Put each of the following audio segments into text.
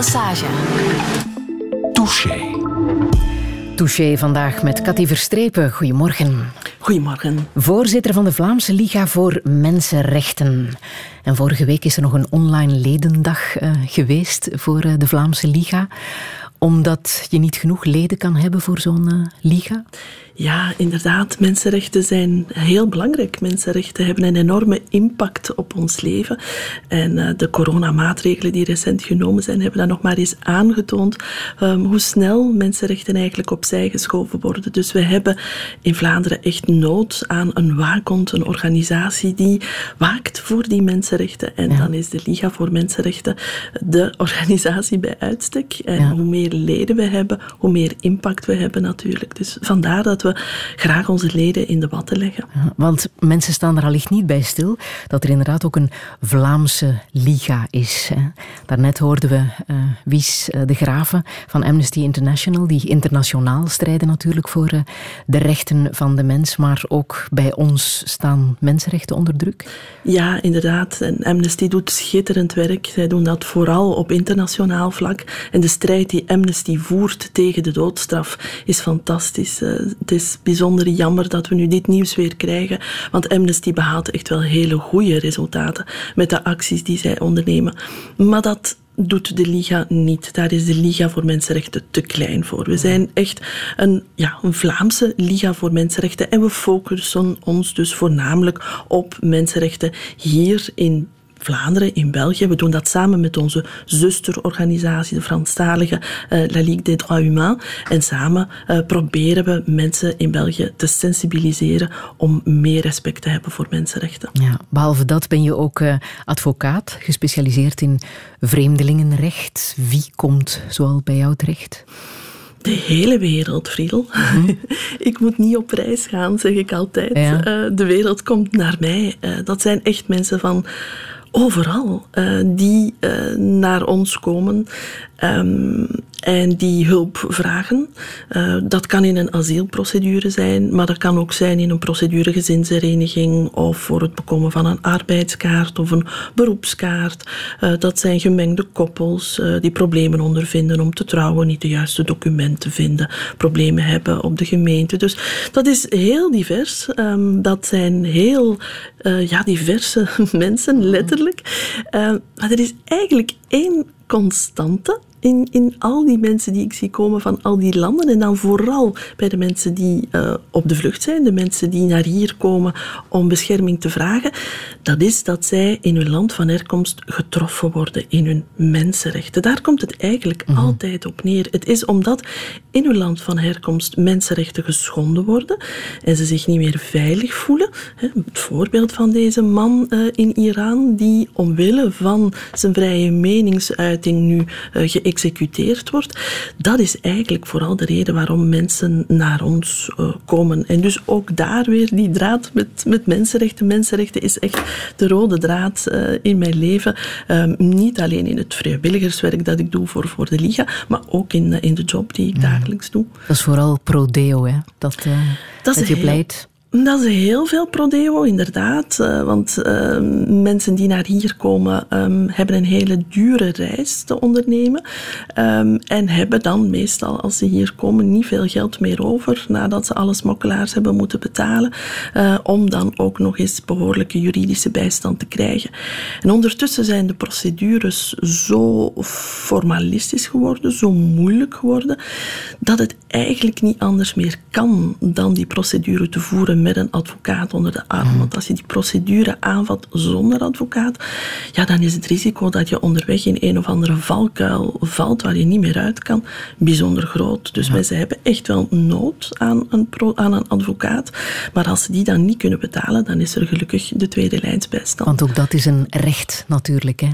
massage. Touché. Touché vandaag met Cathy Verstrepen. Goedemorgen. Goedemorgen. Voorzitter van de Vlaamse Liga voor Mensenrechten. En vorige week is er nog een online ledendag uh, geweest voor uh, de Vlaamse Liga omdat je niet genoeg leden kan hebben voor zo'n uh, liga? Ja, inderdaad. Mensenrechten zijn heel belangrijk. Mensenrechten hebben een enorme impact op ons leven. En uh, de coronamaatregelen die recent genomen zijn, hebben dat nog maar eens aangetoond um, hoe snel mensenrechten eigenlijk opzij geschoven worden. Dus we hebben in Vlaanderen echt nood aan een waakhond, een organisatie die waakt voor die mensenrechten. En ja. dan is de Liga voor Mensenrechten de organisatie bij uitstek. En ja. hoe meer leden we hebben, hoe meer impact we hebben natuurlijk. Dus vandaar dat we graag onze leden in de watten leggen. want mensen staan er allicht niet bij stil dat er inderdaad ook een Vlaamse liga is. Hè. Daarnet hoorden we uh, Wies uh, de Graven van Amnesty International, die internationaal strijden natuurlijk voor uh, de rechten van de mens, maar ook bij ons staan mensenrechten onder druk. Ja, inderdaad. En Amnesty doet schitterend werk. Zij doen dat vooral op internationaal vlak. En de strijd die Amnesty voert tegen de doodstraf is fantastisch. Het is bijzonder jammer dat we nu dit nieuws weer krijgen, want Amnesty behaalt echt wel hele goede resultaten met de acties die zij ondernemen. Maar dat doet de Liga niet. Daar is de Liga voor Mensenrechten te klein voor. We zijn echt een, ja, een Vlaamse Liga voor Mensenrechten en we focussen ons dus voornamelijk op mensenrechten hier in Vlaanderen, in België. We doen dat samen met onze zusterorganisatie, de Franstalige uh, La Ligue des Droits Humains. En samen uh, proberen we mensen in België te sensibiliseren om meer respect te hebben voor mensenrechten. Ja, behalve dat ben je ook uh, advocaat, gespecialiseerd in vreemdelingenrecht. Wie komt zoal bij jou terecht? De hele wereld, Friedel. Mm. ik moet niet op reis gaan, zeg ik altijd. Ja. de wereld komt naar mij. dat zijn echt mensen van overal uh, die uh, naar ons komen. Um, en die hulp vragen. Uh, dat kan in een asielprocedure zijn, maar dat kan ook zijn in een procedure gezinshereniging of voor het bekomen van een arbeidskaart of een beroepskaart. dat zijn gemengde koppels die problemen ondervinden om te trouwen, niet de juiste documenten vinden, problemen hebben op de gemeente. Dus dat is heel divers. Um, dat zijn heel ja, diverse mensen, letterlijk. Uh, maar er is eigenlijk één constante in, in al die mensen die ik zie komen van al die landen. En dan vooral bij de mensen die uh, op de vlucht zijn, de mensen die naar hier komen om bescherming te vragen. Dat is dat zij in hun land van herkomst getroffen worden in hun mensenrechten. Daar komt het eigenlijk mm -hmm. altijd op neer. Het is omdat in hun land van herkomst mensenrechten geschonden worden en ze zich niet meer veilig voelen. Het voorbeeld van deze man uh, in Iran die omwille van zijn vrije meningsuiting nu uh, geëxecuteerd wordt. Dat is eigenlijk vooral de reden waarom mensen naar ons uh, komen. En dus ook daar weer die draad met, met mensenrechten. Mensenrechten is echt de rode draad uh, in mijn leven. Um, niet alleen in het vrijwilligerswerk dat ik doe voor, voor de Liga, maar ook in, in de job die ik dagelijks doe. Dat is vooral pro-deo, hè? Dat, uh, dat, dat je pleit. Dat is heel veel prodeo, inderdaad. Uh, want uh, mensen die naar hier komen um, hebben een hele dure reis te ondernemen. Um, en hebben dan meestal, als ze hier komen, niet veel geld meer over nadat ze alle smokkelaars hebben moeten betalen. Uh, om dan ook nog eens behoorlijke juridische bijstand te krijgen. En ondertussen zijn de procedures zo formalistisch geworden, zo moeilijk geworden, dat het eigenlijk niet anders meer kan dan die procedure te voeren met een advocaat onder de arm. Want als je die procedure aanvat zonder advocaat, ja, dan is het risico dat je onderweg in een of andere valkuil valt waar je niet meer uit kan, bijzonder groot. Dus ja. mensen hebben echt wel nood aan een, pro, aan een advocaat. Maar als ze die dan niet kunnen betalen, dan is er gelukkig de tweede lijnsbijstand. Want ook dat is een recht natuurlijk, hè?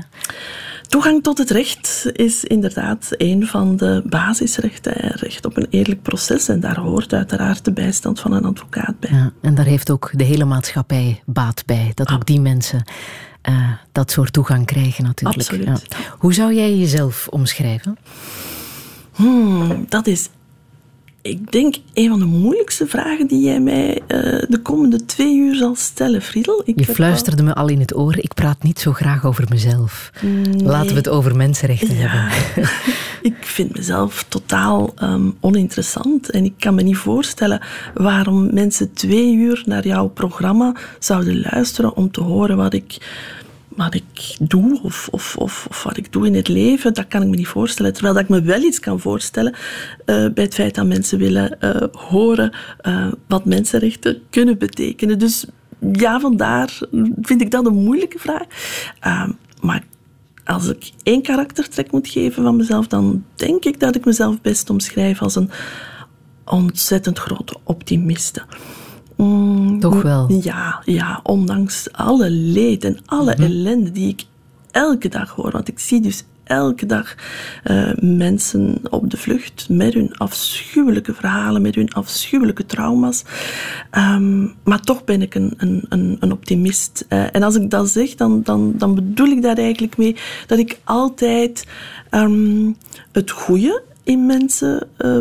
Toegang tot het recht is inderdaad een van de basisrechten. Recht op een eerlijk proces. En daar hoort uiteraard de bijstand van een advocaat bij. Ja, en daar heeft ook de hele maatschappij baat bij. Dat ook die mensen uh, dat soort toegang krijgen natuurlijk. Absoluut. Ja. Hoe zou jij jezelf omschrijven? Hmm, dat is ik denk een van de moeilijkste vragen die jij mij uh, de komende twee uur zal stellen, Friedel. Ik je fluisterde me al in het oor, ik praat niet zo graag over mezelf. Laten we het over mensenrechten hebben. ik vind mezelf totaal um, oninteressant en ik kan me niet voorstellen waarom mensen twee uur naar jouw programma zouden luisteren om te horen wat ik wat ik doe of, of, of, wat ik doe in het leven, dat kan ik me niet voorstellen. Terwijl dat ik me wel iets kan voorstellen uh, bij het feit dat mensen willen uh, horen uh, wat mensenrechten kunnen betekenen. Dus ja, vandaar vind ik dat een moeilijke vraag. Ehm, maar als ik één karaktertrek moet geven van mezelf, dan denk ik dat ik mezelf best omschrijf als een ontzettend grote optimiste. Mm, Toch wel? Ja, ja, ondanks alle leed en alle mhm. ellende die ik elke dag hoor. Want ik zie dus elke dag uh, mensen op de vlucht met hun afschuwelijke verhalen, met hun afschuwelijke trauma's. Um, maar toch ben ik een, een, een optimist. Uh, en als ik dat zeg, dan, dan, dan bedoel ik daar eigenlijk mee dat ik altijd um, het goede in mensen uh,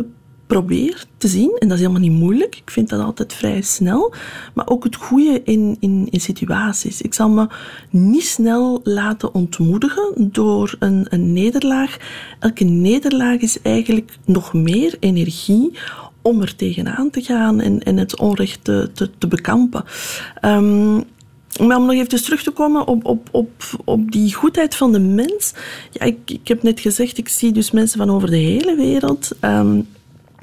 probeer te zien. En dat is helemaal niet moeilijk. Ik vind dat altijd vrij snel. Maar ook het goede in, in, in situaties. Ik zal me niet snel laten ontmoedigen door een, een nederlaag. Elke nederlaag is eigenlijk nog meer energie om er tegenaan te gaan en, en het onrecht te, te, bekampen. Um, maar om nog even terug te komen op, op, op, op die goedheid van de mens. Ja, ik, ik heb net gezegd, ik zie dus mensen van over de hele wereld. Um,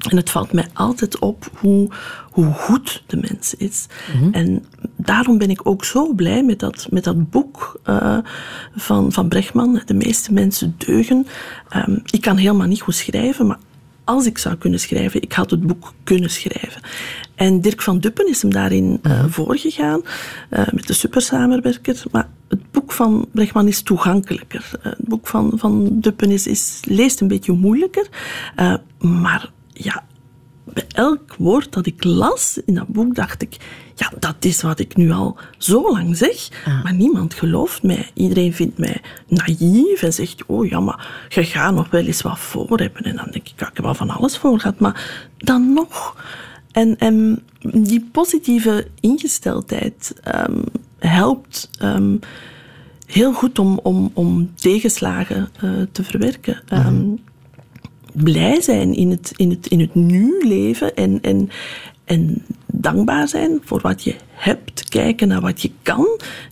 en het valt mij altijd op hoe, hoe goed de mens is. Mhm. En daarom ben ik ook zo blij met dat, met dat boek uh, van, van Brechtman, De meeste mensen deugen. Um, ik kan helemaal niet goed schrijven, maar als ik zou kunnen schrijven, ik had het boek kunnen schrijven. En Dirk van Duppen is hem daarin uh, voorgegaan, uh, met de supersamenwerker. Maar het boek van Brechtman is toegankelijker. het boek van, van Duppen is, is, leest een beetje moeilijker, maar ja, bij elk woord dat ik las in dat boek dacht ik, ja, dat is wat ik nu al zo lang zeg, maar niemand gelooft mij. Iedereen vindt mij naïef en zegt, oh ja, maar je gaat nog wel eens wat voor hebben. En dan denk ik, ja, ik heb wel van alles voor gehad, maar dan nog. En, en die positieve ingesteldheid um, helpt um, heel goed om, om, om tegenslagen uh, te verwerken. Um, blij zijn in het, in het, in het nu leven en, en, en dankbaar zijn voor wat je hebt, kijken naar wat je kan,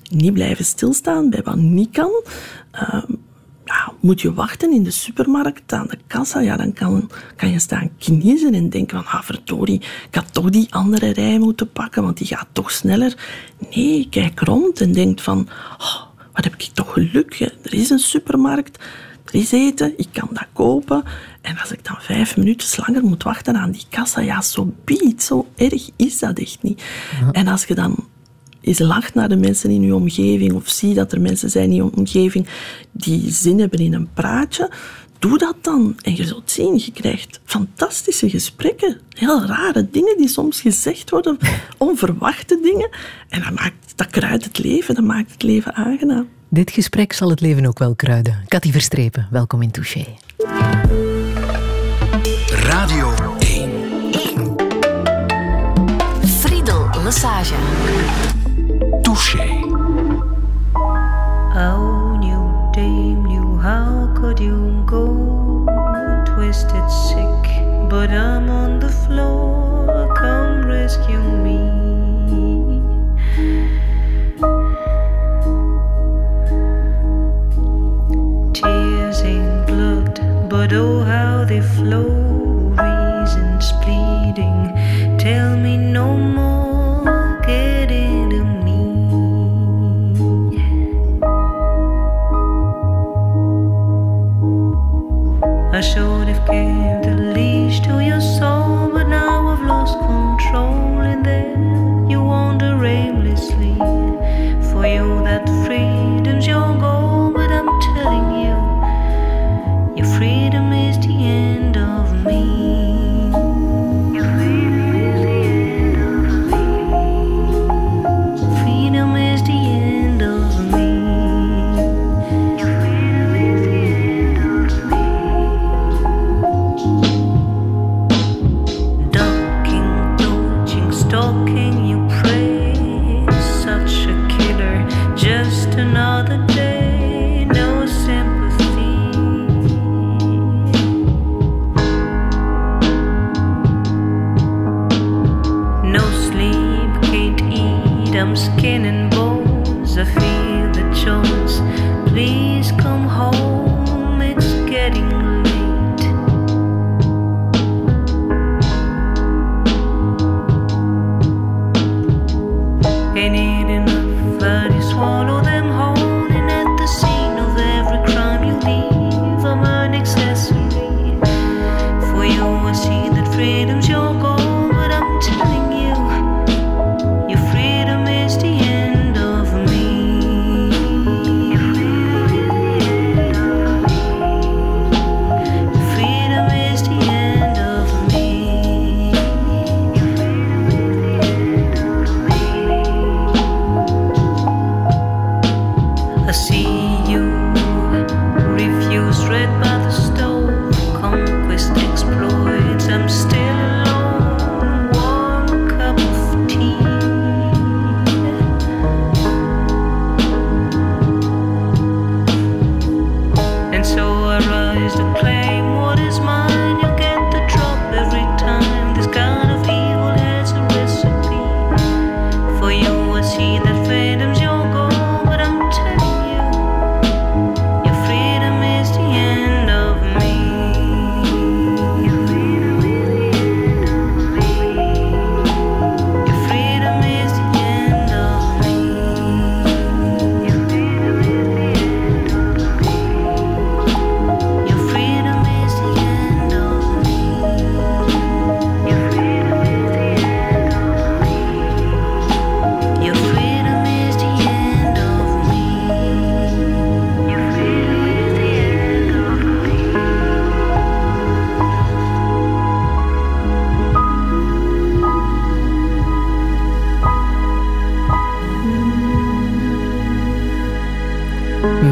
niet blijven stilstaan bij wat niet kan. Uh, ja, moet je wachten in de supermarkt aan de kassa, ja, dan kan, kan je staan kniezen en denken van, ah, verdorie, ik had toch die andere rij moeten pakken, want die gaat toch sneller. Nee, kijk rond en denk van, oh, wat heb ik toch geluk, er is een supermarkt, er is eten, ik kan dat kopen. En als ik dan vijf minuten langer moet wachten aan die kassa, ja, zo biedt, zo erg is dat echt niet. En als je dan eens lacht naar de mensen in je omgeving of zie dat er mensen zijn in je omgeving die zin hebben in een praatje, doe dat dan. En je zult zien, je krijgt fantastische gesprekken. Heel rare dingen die soms gezegd worden, onverwachte dingen. En dat, maakt, dat kruidt het leven, dat maakt het leven aangenaam. Dit gesprek zal het leven ook wel kruiden. Cathy Verstrepen, welkom in Touché. Radio 1. 1. Friedel Lassage. Touché. Oh, new dame, new, how could you go? Twisted sick, but I'm on the floor. Come rescue me. Tears ain't blood, but oh, how they flow. I should have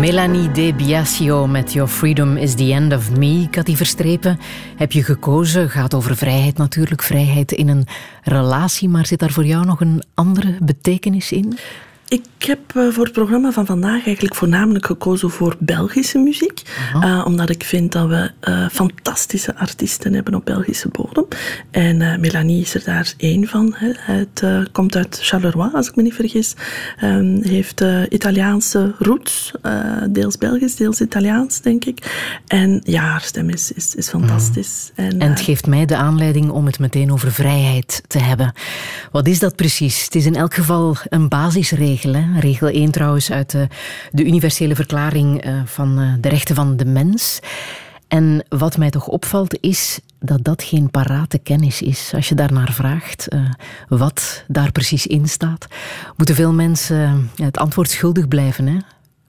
Melanie De Biasio met Your Freedom is the End of Me. Cathy Verstrepen, heb je gekozen? Gaat over vrijheid natuurlijk, vrijheid in een relatie. Maar zit daar voor jou nog een andere betekenis in? Ik heb eh, voor het programma van vandaag eigenlijk voornamelijk gekozen voor Belgische muziek. Eh, omdat ik vind dat we eh, fantastische artiesten hebben op Belgische bodem. En eh, Melanie is er daar één van. Hè. Het eh, komt uit Charleroi, als ik me niet vergis. Ehm, heeft eh, Italiaanse roots. deels Belgisch, deels Italiaans, denk ik. En ja, haar stem is, is, is fantastisch. En, En het geeft mij de aanleiding om het meteen over vrijheid te hebben. Wat is dat precies? Het is in elk geval een basisregel. Hè? Regel 1 trouwens uit de, de universele verklaring van de rechten van de mens. En wat mij toch opvalt is dat dat geen parate kennis is. Als je daarnaar vraagt eh, wat daar precies in staat, moeten veel mensen het antwoord schuldig blijven. Hè?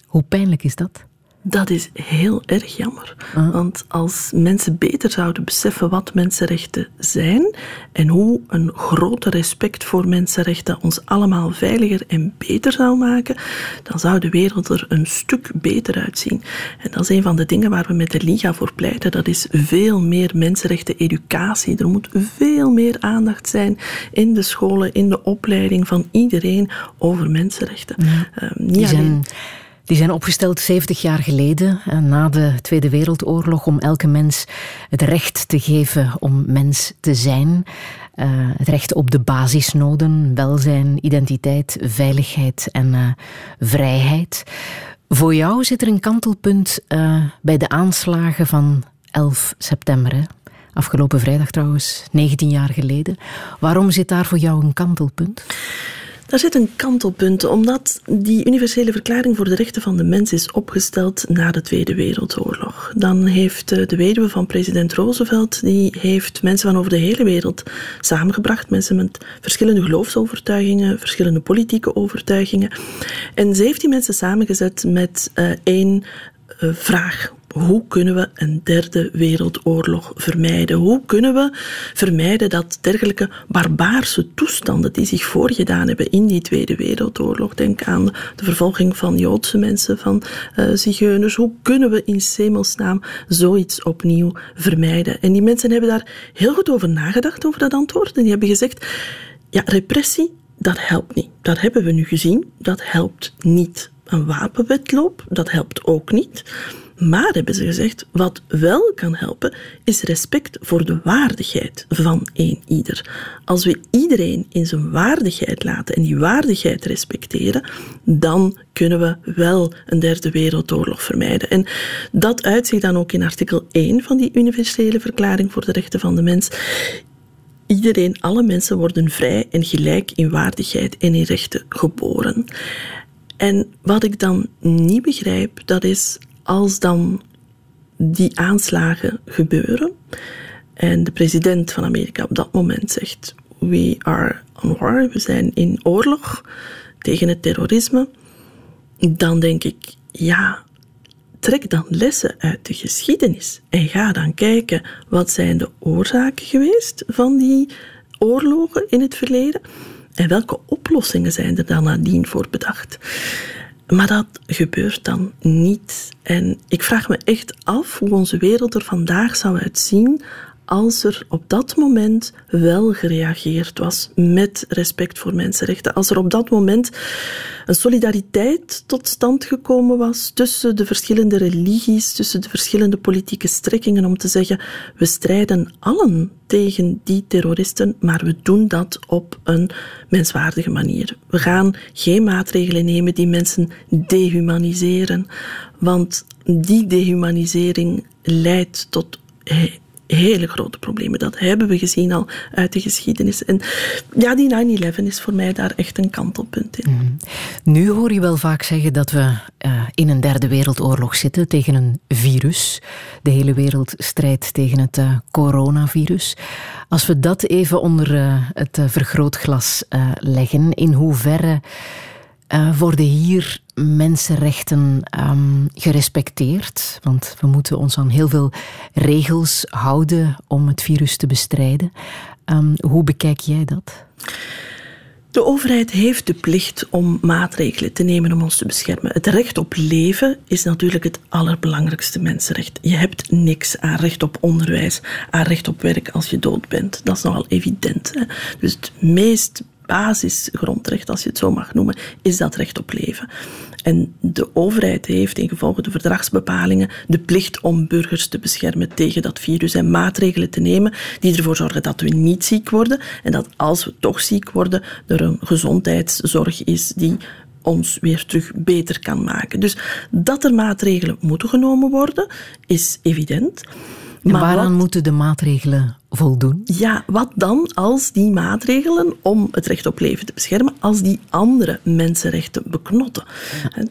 Hoe pijnlijk is dat? Dat is heel erg jammer. Want als mensen beter zouden beseffen wat mensenrechten zijn en hoe een groter respect voor mensenrechten ons allemaal veiliger en beter zou maken, dan zou de wereld er een stuk beter uitzien. En dat is een van de dingen waar we met de Liga voor pleiten. Dat is veel meer mensenrechten-educatie. Er moet veel meer aandacht zijn in de scholen, in de opleiding van iedereen over mensenrechten. Eh, niet alleen die zijn opgesteld 70 jaar geleden, eh, na de Tweede Wereldoorlog, om elke mens het recht te geven om mens te zijn. Eh, het recht op de basisnoden, welzijn, identiteit, veiligheid en eh, vrijheid. Voor jou zit er een kantelpunt bij de aanslagen van 11 september. Afgelopen vrijdag trouwens, 19 jaar geleden. Waarom zit daar voor jou een kantelpunt? Daar zit een kantelpunt, omdat die universele verklaring voor de rechten van de mens is opgesteld na de Tweede Wereldoorlog. Dan heeft eh, de weduwe van president Roosevelt, die heeft mensen van over de hele wereld samengebracht. Mensen met verschillende geloofsovertuigingen, verschillende politieke overtuigingen. En ze heeft die mensen samengezet met eh, één eh, vraag. Hoe kunnen we een derde wereldoorlog vermijden? Hoe kunnen we vermijden dat dergelijke barbaarse toestanden die zich voorgedaan hebben in die Tweede Wereldoorlog, denk aan de vervolging van Joodse mensen, van uh, zigeuners, hoe kunnen we in Semelsnaam zoiets opnieuw vermijden? En die mensen hebben daar heel goed over nagedacht, over dat antwoord. En die hebben gezegd, ja, repressie, dat helpt niet. Dat hebben we nu gezien, dat helpt niet. Een wapenwetloop, dat helpt ook niet. Maar hebben ze gezegd, wat wel kan helpen, is respect voor de waardigheid van een ieder. Als we iedereen in zijn waardigheid laten en die waardigheid respecteren, dan kunnen we wel een derde wereldoorlog vermijden. En dat uitzicht dan ook in artikel 1 van die Universele Verklaring voor de Rechten van de Mens. Iedereen, alle mensen worden vrij en gelijk in waardigheid en in rechten geboren. En wat ik dan niet begrijp, dat is als dan die aanslagen gebeuren en de president van Amerika op dat moment zegt: We are on war, we zijn in oorlog tegen het terrorisme, dan denk ik: ja, trek dan lessen uit de geschiedenis en ga dan kijken wat zijn de oorzaken geweest van die oorlogen in het verleden en welke oplossingen zijn er dan nadien voor bedacht. Maar dat gebeurt dan niet. En ik vraag me echt af hoe onze wereld er vandaag zou uitzien als er op dat moment wel gereageerd was met respect voor mensenrechten. Als er op dat moment een solidariteit tot stand gekomen was tussen de verschillende religies, tussen de verschillende politieke strekkingen, om te zeggen: we strijden allen tegen die terroristen, maar we doen dat op een menswaardige manier. We gaan geen maatregelen nemen die mensen dehumaniseren, want die dehumanisering leidt tot hele grote problemen. Dat hebben we gezien al uit de geschiedenis. En ja, die 9-11 is voor mij daar echt een kantelpunt in. Mhm. Nu hoor je wel vaak zeggen dat we uh, in een derde wereldoorlog zitten tegen een virus. De hele wereld strijdt tegen het uh, coronavirus. Als we dat even onder uh, het vergrootglas leggen, in hoeverre worden hier mensenrechten um, gerespecteerd? Want we moeten ons aan heel veel regels houden om het virus te bestrijden. Um, hoe bekijk jij dat? De overheid heeft de plicht om maatregelen te nemen om ons te beschermen. Het recht op leven is natuurlijk het allerbelangrijkste mensenrecht. Je hebt niks aan recht op onderwijs, aan recht op werk als je dood bent. Dat is nogal evident. Hè? Dus het meest basisgrondrecht, als je het zo mag noemen, is dat recht op leven. En de overheid heeft in gevolge de verdragsbepalingen de plicht om burgers te beschermen tegen dat virus en maatregelen te nemen die ervoor zorgen dat we niet ziek worden en dat als we toch ziek worden, er een gezondheidszorg is die ons weer terug beter kan maken. Dus dat er maatregelen moeten genomen worden, is evident. Maar waaraan moeten de maatregelen voldoen? Ja, wat dan als die maatregelen om het recht op leven te beschermen, als die andere mensenrechten beknotten?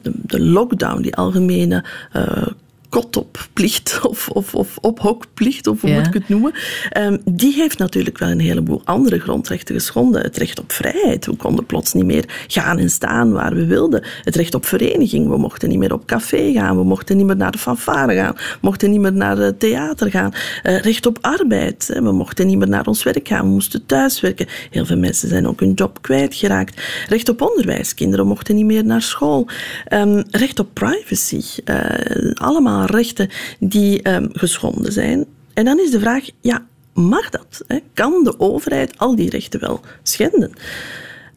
De, de lockdown, die algemene uh, kotopplicht of, of, of ophokplicht, of hoe moet ik het noemen, um, die heeft natuurlijk wel een heleboel andere grondrechten geschonden. Het recht op vrijheid, we konden plots niet meer gaan en staan waar we wilden. Het recht op vereniging, we mochten niet meer op café gaan, we mochten niet meer naar de fanfare gaan, we mochten niet meer naar het theater gaan. Uh, recht op arbeid, we mochten niet meer naar ons werk gaan, we moesten thuiswerken. Heel veel mensen zijn ook hun job kwijtgeraakt. Recht op onderwijs, kinderen mochten niet meer naar school. Um, recht op privacy, uh, allemaal rechten die um, geschonden zijn. En dan is de vraag, ja, mag dat? Hè? Kan de overheid al die rechten wel schenden?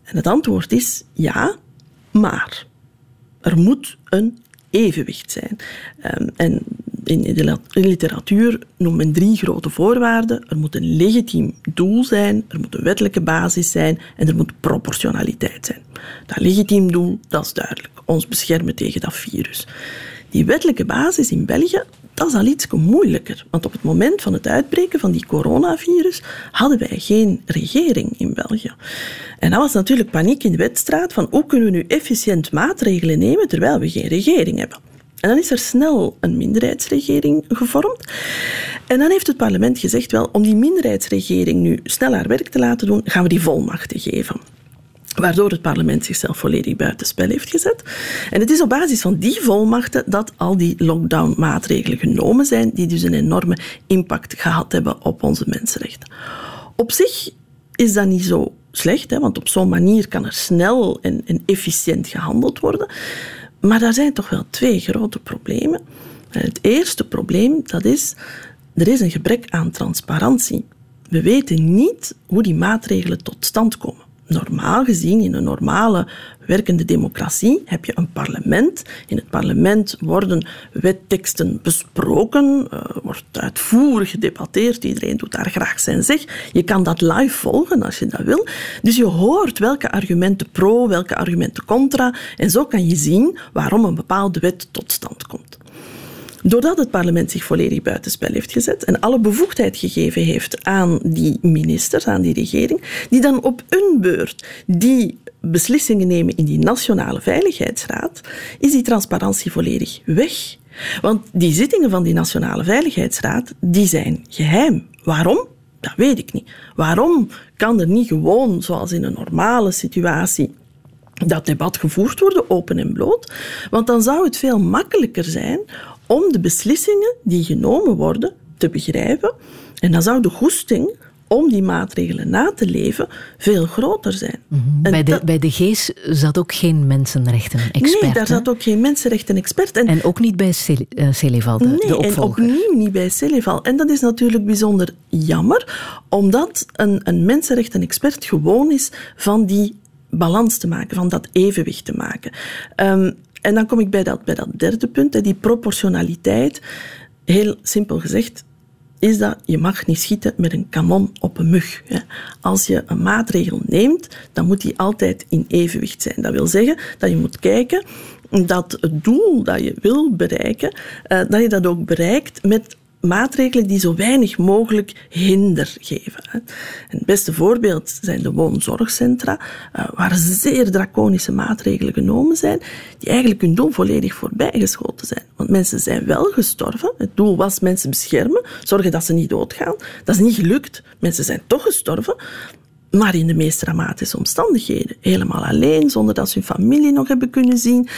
En het antwoord is ja, maar er moet een evenwicht zijn. Um, en in de literatuur noemt men drie grote voorwaarden. Er moet een legitiem doel zijn, er moet een wettelijke basis zijn en er moet proportionaliteit zijn. Dat legitiem doel, dat is duidelijk. Ons beschermen tegen dat virus. Die wettelijke basis in België, dat is al iets moeilijker. Want op het moment van het uitbreken van die coronavirus hadden wij geen regering in België. En dat was natuurlijk paniek in de wedstrijd van hoe kunnen we nu efficiënt maatregelen nemen terwijl we geen regering hebben. En dan is er snel een minderheidsregering gevormd. En dan heeft het parlement gezegd, wel, om die minderheidsregering nu snel haar werk te laten doen, gaan we die volmachten geven waardoor het parlement zichzelf volledig buitenspel heeft gezet. En het is op basis van die volmachten dat al die lockdown-maatregelen genomen zijn, die dus een enorme impact gehad hebben op onze mensenrechten. Op zich is dat niet zo slecht, hè, want op zo'n manier kan er snel en, en efficiënt gehandeld worden. Maar daar zijn toch wel twee grote problemen. het eerste probleem dat is, er is een gebrek aan transparantie. We weten niet hoe die maatregelen tot stand komen normaal gezien, in een normale werkende democratie heb je een parlement. In het parlement worden wetteksten besproken, uh, wordt uitvoerig gedebatteerd. Iedereen doet daar graag zijn zeg. Je kan dat live volgen als je dat wil. Dus je hoort welke argumenten pro, welke argumenten contra. En zo kan je zien waarom een bepaalde wet tot stand komt. Doordat het parlement zich volledig buitenspel heeft gezet en alle bevoegdheid gegeven heeft aan die ministers, aan die regering, die dan op hun beurt die beslissingen nemen in die Nationale Veiligheidsraad, is die transparantie volledig weg. Want die zittingen van die Nationale Veiligheidsraad, die zijn geheim. Waarom? Dat weet ik niet. Waarom kan er niet gewoon, zoals in een normale situatie, dat debat gevoerd worden, open en bloot? Want dan zou het veel makkelijker zijn om de beslissingen die genomen worden te begrijpen. En dan zou de goesting om die maatregelen na te leven veel groter zijn. Mhm. bij, de, bij de GEES zat ook geen mensenrechten-expert. Nee, daar zat ook geen mensenrechten-expert. En, en, ook niet bij Celeval, de, nee, de opvolger. en opnieuw niet bij Celeval. En dat is natuurlijk bijzonder jammer, omdat een, een mensenrechten-expert gewoon is van die balans te maken, van dat evenwicht te maken. Um, en dan kom ik bij dat, bij dat derde punt, die proportionaliteit. Heel simpel gezegd, is dat je mag niet schieten met een kanon op een mug. Als je een maatregel neemt, dan moet die altijd in evenwicht zijn. Dat wil zeggen dat je moet kijken dat het doel dat je wil bereiken, eh, dat je dat ook bereikt met maatregelen die zo weinig mogelijk hinder geven. Het beste voorbeeld zijn de woonzorgcentra, eh, waar zeer draconische maatregelen genomen zijn, die eigenlijk hun doel volledig voorbijgeschoten zijn. Want mensen zijn wel gestorven. Het doel was mensen beschermen, zorgen dat ze niet doodgaan. Dat is niet gelukt. Mensen zijn toch gestorven maar in de meest dramatische omstandigheden. Helemaal alleen, zonder dat ze hun familie nog hebben kunnen zien.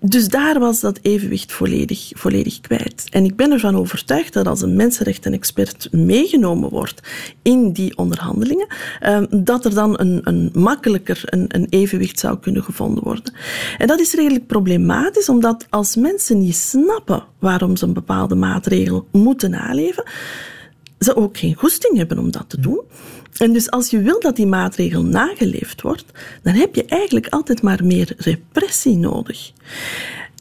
Dus daar was dat evenwicht volledig, volledig kwijt. En ik ben ervan overtuigd dat als een mensenrechtenexpert meegenomen wordt in die onderhandelingen, ehm, dat er dan een, een makkelijker een, een evenwicht zou kunnen gevonden worden. En dat is redelijk problematisch, omdat als mensen niet snappen waarom ze een bepaalde maatregel moeten naleven, ze ook geen goesting hebben om dat te doen. En dus als je wil dat die maatregel nageleefd wordt, dan heb je eigenlijk altijd maar meer repressie nodig.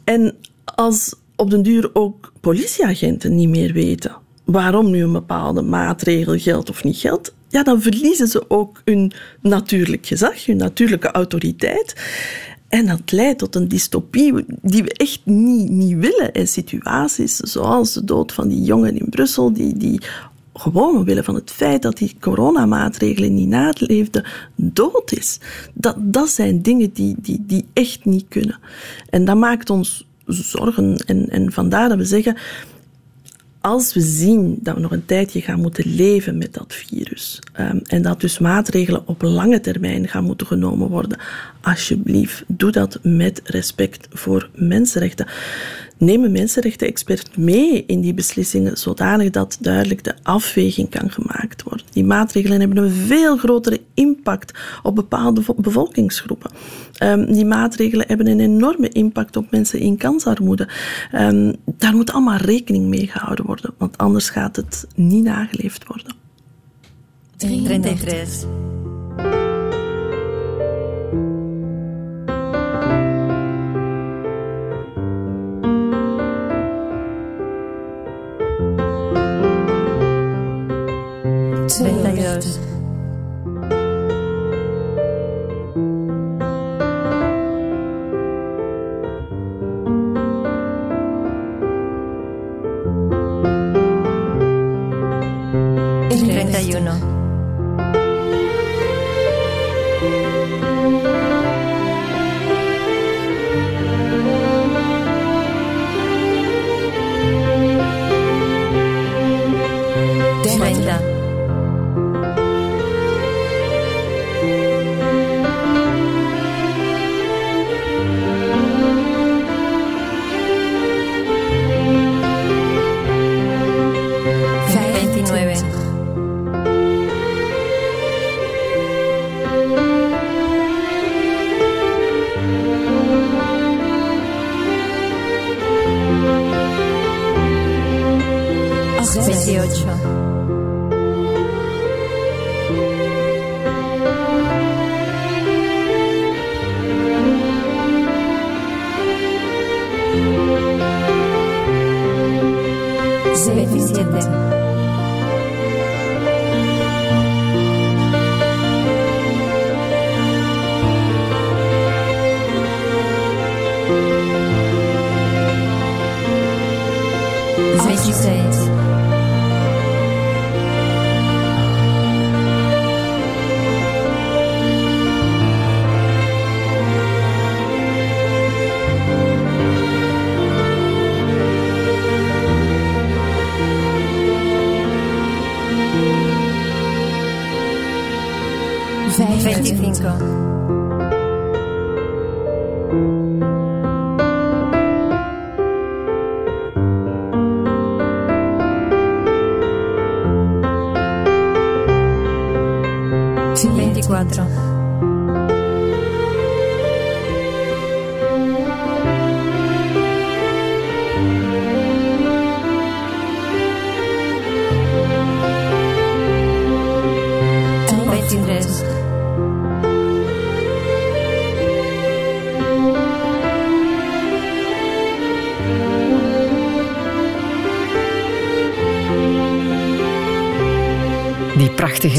En als op den duur ook politieagenten niet meer weten waarom nu een bepaalde maatregel geldt of niet geldt, ja, dan verliezen ze ook hun natuurlijk gezag, hun natuurlijke autoriteit. En dat leidt tot een dystopie die we echt niet, niet willen. En situaties zoals de dood van die jongen in Brussel, die, die gewoon omwille van het feit dat die coronamaatregelen niet naleefden, dood is. Dat, dat zijn dingen die, die, die echt niet kunnen. En dat maakt ons zorgen. En, en vandaar dat we zeggen, als we zien dat we nog een tijdje gaan moeten leven met dat virus um, en dat dus maatregelen op lange termijn gaan moeten genomen worden, alsjeblieft, doe dat met respect voor mensenrechten. Neem een mensenrechten-expert mee in die beslissingen, zodanig dat duidelijk de afweging kan gemaakt worden. Die maatregelen hebben een veel grotere impact op bepaalde bevolkingsgroepen. Um, die maatregelen hebben een enorme impact op mensen in kansarmoede. Um, daar moet allemaal rekening mee gehouden worden, want anders gaat het niet nageleefd worden. 33. first.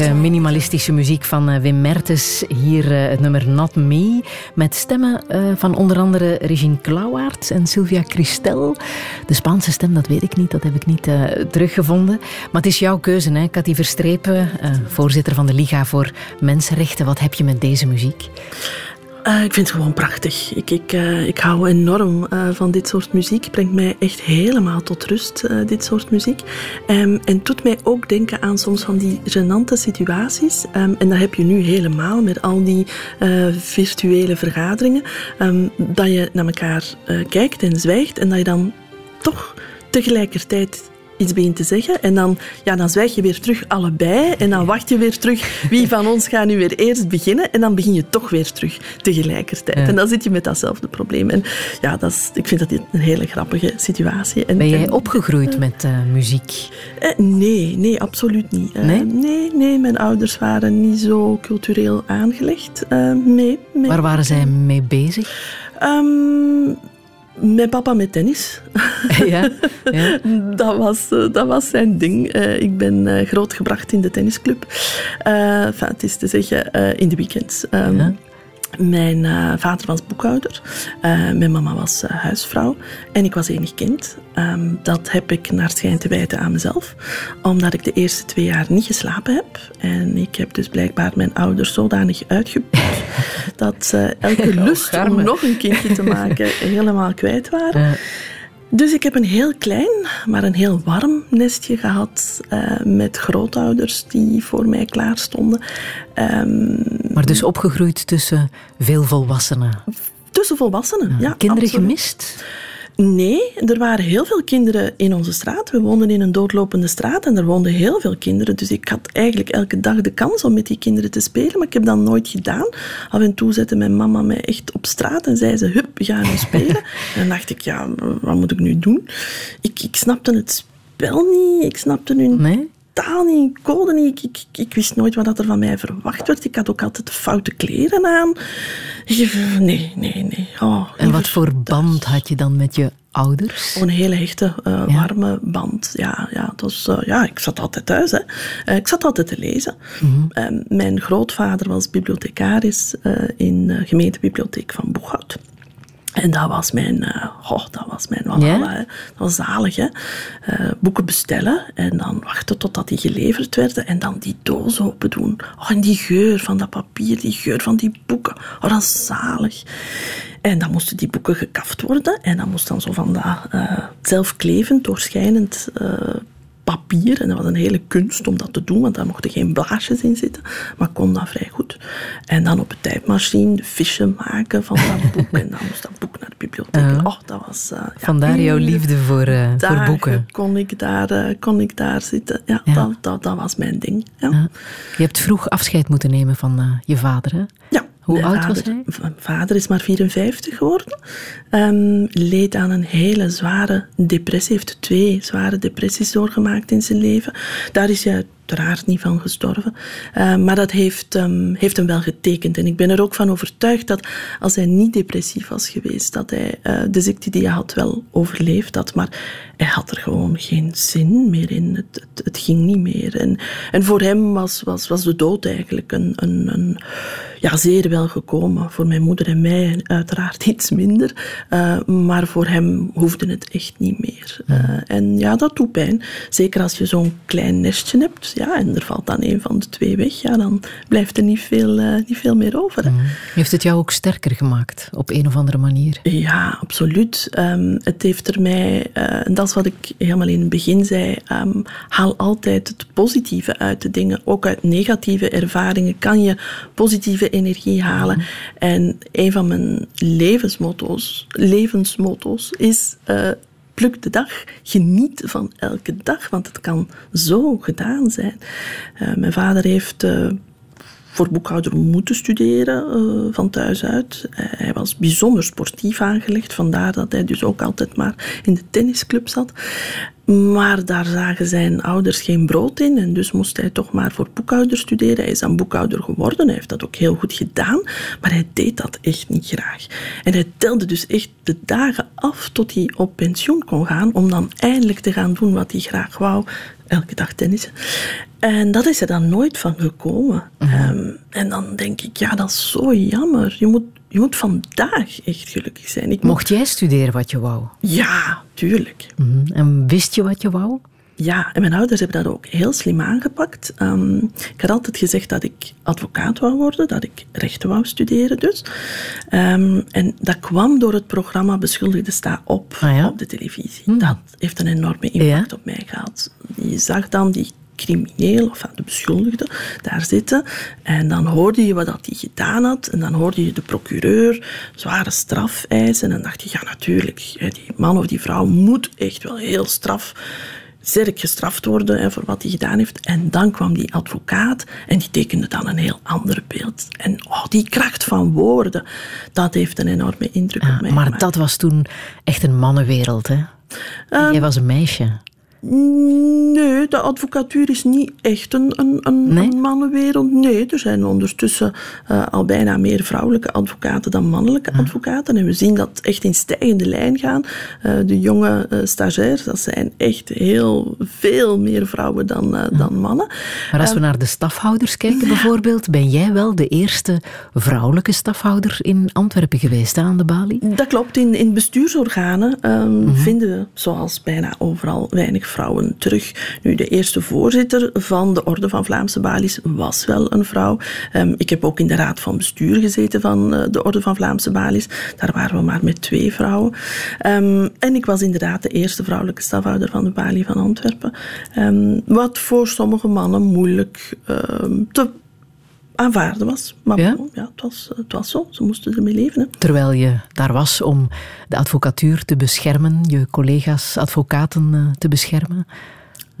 Minimalistische muziek van eh, Wim Mertens. Hier eh, het nummer Not Me. Met stemmen eh, van onder andere Regine Klauwaert en Sylvia Christel. De Spaanse stem, dat weet ik niet, dat heb ik niet teruggevonden. Maar het is jouw keuze, hè? Cathy Verstrepen, voorzitter van de Liga voor Mensenrechten. Wat heb je met deze muziek? Uh, ik vind het gewoon prachtig. Ik, ik, uh, ik hou enorm uh, van dit soort muziek. Het brengt mij echt helemaal tot rust, dit soort muziek. Um, en doet mij ook denken aan soms van die genante situaties. Um, en dat heb je nu helemaal met al die virtuele vergaderingen. Um, dat je naar elkaar kijkt en zwijgt en dat je dan toch tegelijkertijd iets begint te zeggen. En dan, ja, dan zwijg je weer terug allebei. En dan wacht je weer terug. Wie van ons gaat nu weer eerst beginnen? En dan begin je toch weer terug tegelijkertijd. En dan zit je met datzelfde probleem. En ja, dat is, ik vind dat een hele grappige situatie. En, ben jij opgegroeid met uh, muziek? Eh, nee, nee, absoluut niet. Uh, nee? nee? nee, mijn ouders waren niet zo cultureel aangelegd. nee, nee. Waar waren zij mee bezig? Um, mijn papa met tennis. Ja, ja. dat, was, eh, dat was zijn ding. Uh, ik ben uh, grootgebracht in de tennisclub. Uh, enfin, het is te zeggen, in de weekends. Um, ja. Mijn uh, vader was boekhouder, uh, mijn mama was uh, huisvrouw en ik was enig kind. Um, dat heb ik naar schijn te wijten aan mezelf, omdat ik de eerste twee jaar niet geslapen heb. En ik heb dus blijkbaar mijn ouders zodanig uitgeput dat ze elke lust om nog een kindje te maken helemaal kwijt waren. Dus ik heb een heel klein, maar een heel warm nestje gehad uh, met grootouders die voor mij klaar stonden. Um, maar dus opgegroeid tussen veel volwassenen? Tussen volwassenen, ja. ja kinderen gemist? Nee, er waren heel veel kinderen in onze straat. We woonden in een doodlopende straat en er woonden heel veel kinderen. Dus ik had eigenlijk elke dag de kans om met die kinderen te spelen, maar ik heb dat nooit gedaan. Af en toe zette mijn mama mij echt op straat en zei ze, hup, we gaan nu spelen. en dan dacht ik, ja, wat moet ik nu doen? Ik, ik snapte het spel niet, ik snapte hun nee? Taal niet, code niet. Ik, ik, ik, wist nooit wat er van mij verwacht werd. Ik had ook altijd foute kleren aan. Nee, nee, nee. Oh, en wat voor band had je dan met je ouders? Oh, een hele hechte, uh, warme band. Ja, ja, was, uh, ja, ik zat altijd thuis. Hè. Uh, ik zat altijd te lezen. Mm -hmm. mijn grootvader was bibliothecaris in de gemeentebibliotheek van Boeghout. En dat was mijn, uh, oh, dat was mijn walhalla. Dat was zalig, hè. Uh, boeken bestellen en dan wachten totdat die geleverd werden en dan die doos open doen. Oh, en die geur van dat papier, die geur van die boeken. Oh, dat is zalig. En dan moesten die boeken gekaft worden en dan moest dan zo van dat uh, zelfklevend, doorschijnend papier. En dat was een hele kunst om dat te doen, want daar mochten geen blaasjes in zitten. Maar kon dat vrij goed. En dan op een tijdmachine de fichen maken van dat boek. en dan moest dat boek naar de bibliotheek. Uh, oh, dat was... Uh, Vandaar jouw liefde voor, uh, voor boeken. kon ik daar, kon ik daar zitten. Ja, ja. Dat, dat, dat, was mijn ding. Ja. Je hebt vroeg afscheid moeten nemen van je vader, hè? Ja. Hoe oud was hij? Mijn vader is maar 54 geworden. Um, leed aan een hele zware depressie. heeft twee zware depressies doorgemaakt in zijn leven. Daar is hij uiteraard niet van gestorven. Uh, maar dat heeft, um, heeft hem wel getekend. En ik ben er ook van overtuigd dat als hij niet depressief was geweest, dat hij uh, de ziekte die hij had wel overleefd had. Maar hij had er gewoon geen zin meer in. Het, het, het ging niet meer. En, en voor hem was, was, was de dood eigenlijk een, een, een ja, zeer wel gekomen. Voor mijn moeder en mij uiteraard iets minder. Uh, maar voor hem hoefde het echt niet meer. Uh, en ja, dat doet pijn. Zeker als je zo'n klein nestje hebt. Ja, en er valt dan een van de twee weg. Ja, dan blijft er niet veel, uh, niet veel meer over. Mm. Heeft het jou ook sterker gemaakt op een of andere manier? Ja, absoluut. Um, het heeft er mij, en dat wat ik helemaal in het begin zei, um, haal altijd het positieve uit de dingen. Ook uit negatieve ervaringen kan je positieve energie halen. Mm. En een van mijn levensmotto's, levensmotto's is uh, pluk de dag, geniet van elke dag, want het kan zo gedaan zijn. Uh, mijn vader heeft uh, voor boekhouder moeten studeren uh, van thuis uit. hij was bijzonder sportief aangelegd, vandaar dat hij dus ook altijd maar in de tennisclub zat. Maar daar zagen zijn ouders geen brood in en dus moest hij toch maar voor boekhouder studeren. Hij is dan boekhouder geworden, hij heeft dat ook heel goed gedaan, maar hij deed dat echt niet graag. En hij telde dus echt de dagen af tot hij op pensioen kon gaan om dan eindelijk te gaan doen wat hij graag wou, elke dag tennissen. En dat is er dan nooit van gekomen. Mm um, en dan denk ik, ja, dat is zo jammer. Je moet, je moet vandaag echt gelukkig zijn. Ik Mocht jij studeren wat je wou? Ja, tuurlijk. -hmm. En wist je wat je wou? Ja, en mijn ouders hebben dat ook heel slim aangepakt. Um, ik had altijd gezegd dat ik advocaat wou worden, dat ik rechten wou studeren dus. Um, en dat kwam door het programma Beschuldigde Sta op ah, ja? op de televisie. Hmm. Dat heeft een enorme impact ja? op mij gehad. Je zag dan die crimineel, of de beschuldigde, daar zitten. En dan hoorde je wat hij gedaan had. En dan hoorde je de procureur zware straf eisen. En dacht je, ja natuurlijk, die man of die vrouw moet echt wel heel straf sterk gestraft worden hè, voor wat hij gedaan heeft. En dan kwam die advocaat en die tekende dan een heel ander beeld. En oh, die kracht van woorden, dat heeft een enorme indruk ja, op mij Maar gemaakt. dat was toen echt een mannenwereld, hè? Um, Jij was een meisje. Nee, de advocatuur is niet echt een, een, een, nee? een mannenwereld. Nee, er zijn ondertussen uh, al bijna meer vrouwelijke advocaten dan mannelijke ja. advocaten. En we zien dat echt in stijgende lijn gaan. Uh, de jonge uh, stagiairs, dat zijn echt heel veel meer vrouwen dan, dan mannen. Maar als we naar de stafhouders kijken bijvoorbeeld, ben jij wel de eerste vrouwelijke stafhouder in Antwerpen geweest aan de balie? Dat klopt. In, in bestuursorganen mm -hmm. vinden we, zoals bijna overal, weinig vrouwen terug. Nu, de eerste voorzitter van de Orde van Vlaamse Balies was wel een vrouw. Um, ik heb ook in de raad van bestuur gezeten van uh, de Orde van Vlaamse Balies. Daar waren we maar met twee vrouwen. Um, en ik was inderdaad de eerste vrouwelijke stafhouder van de Balie van Antwerpen. Um, wat voor sommige mannen moeilijk te aanvaarden was. Maar ja? Het, was, het was zo. Ze moesten ermee leven. Hè. Terwijl je daar was om de advocatuur te beschermen, je collega's advocaten uh, te beschermen.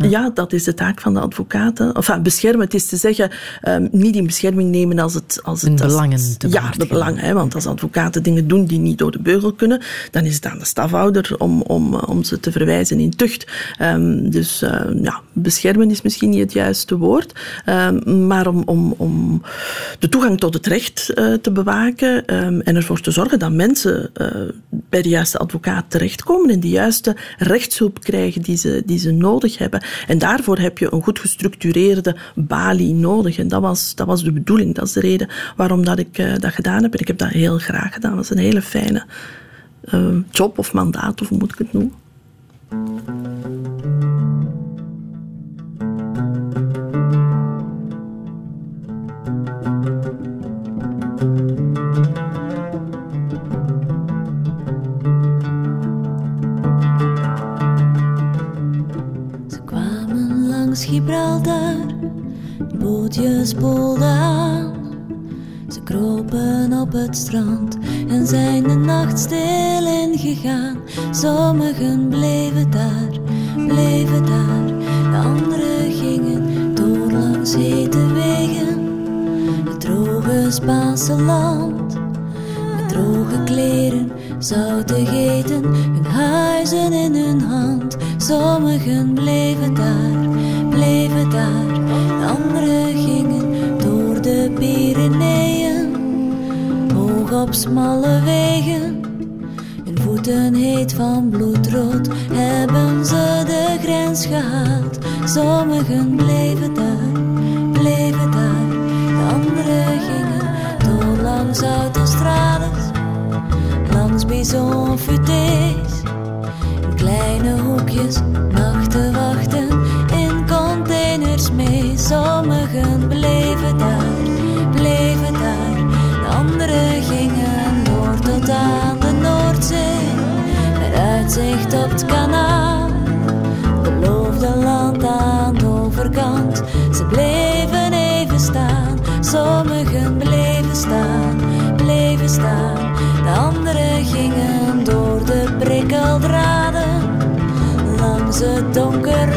Ja. ja, dat is de taak van de advocaten. Enfin, beschermen, het is te zeggen, um, niet in bescherming nemen als het... Als het de belangen te Ja, de belangen. Hè, want als advocaten dingen doen die niet door de beugel kunnen, dan is het aan de stafhouder om, om, om ze te verwijzen in tucht. Um, dus uh, ja, beschermen is misschien niet het juiste woord. Um, maar om, om, om de toegang tot het recht uh, te bewaken en ervoor te zorgen dat mensen uh, bij de juiste advocaat terechtkomen en de juiste rechtshulp krijgen die ze, die ze nodig hebben. En daarvoor heb je een goed gestructureerde balie nodig. En dat was, dat was de bedoeling. Dat is de reden waarom dat ik uh, dat gedaan heb. En ik heb dat heel graag gedaan. Dat is een hele fijne uh, job of mandaat, of hoe moet ik het noemen. Gibraltar, bootjes spoelden aan. Ze kropen op het strand en zijn de nacht stil ingegaan. Sommigen bleven daar, bleven daar, de anderen gingen door langs hete wegen. Het droge Spaanse land, met droge kleren, zoutig eten, hun huizen in hun hand. Sommigen bleven daar bleven daar, de anderen gingen door de Pyreneeën. Hoog op smalle wegen, hun voeten heet van bloedrood, hebben ze de grens gehaald. Sommigen bleven daar, bleven daar, de anderen gingen door langs autostrades, langs bison kleine hoekjes, nachten wachten Sommigen bleven daar, bleven daar. De anderen gingen door tot aan de Noordzee. Met uitzicht op het kanaal. Beloofde land aan de overkant. Ze bleven even staan. Sommigen bleven staan, bleven staan. De anderen gingen door de prikkeldraden. Langs het donkere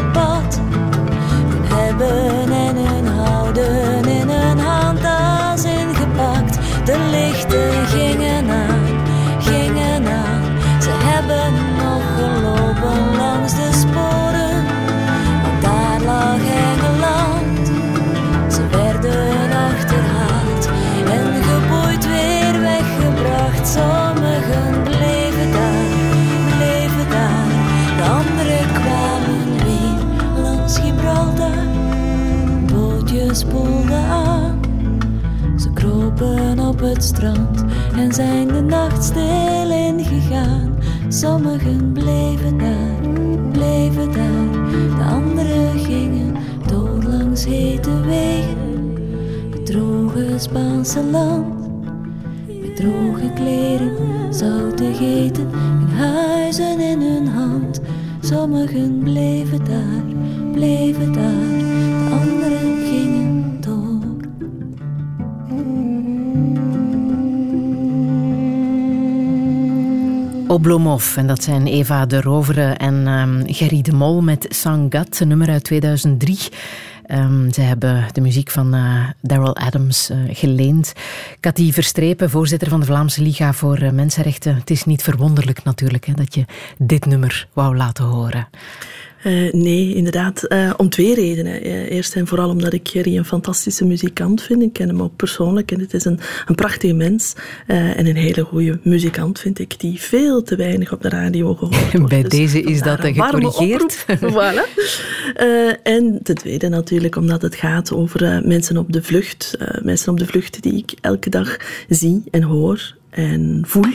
het strand en zijn de nacht stil ingegaan. Sommigen bleven daar, bleven daar. De anderen gingen door langs hete wegen. Bedrogen Spaanse land. Met droge kleren, zoutig eten en huizen in hun hand. Sommigen bleven daar, bleven daar. Oblomov, en dat zijn Eva de Rovere en um, Gerry de Mol met Sangat, een nummer uit 2003. Um, ze hebben de muziek van uh, Daryl Adams uh, geleend. Cathy Verstrepen, voorzitter van de Vlaamse Liga voor uh, Mensenrechten. Het is niet verwonderlijk natuurlijk hè, dat je dit nummer wou laten horen. Uh, nee, inderdaad. Uh, om twee redenen. Uh, eerst en vooral omdat ik Gerry een fantastische muzikant vind. Ik ken hem ook persoonlijk en het is een, een prachtige mens. en een hele goede muzikant vind ik, die veel te weinig op de radio gehoord wordt. Bij dus deze is dat gecorrigeerd. voilà. en ten tweede natuurlijk omdat het gaat over mensen op de vlucht. mensen op de vlucht die ik elke dag zie en hoor en voel.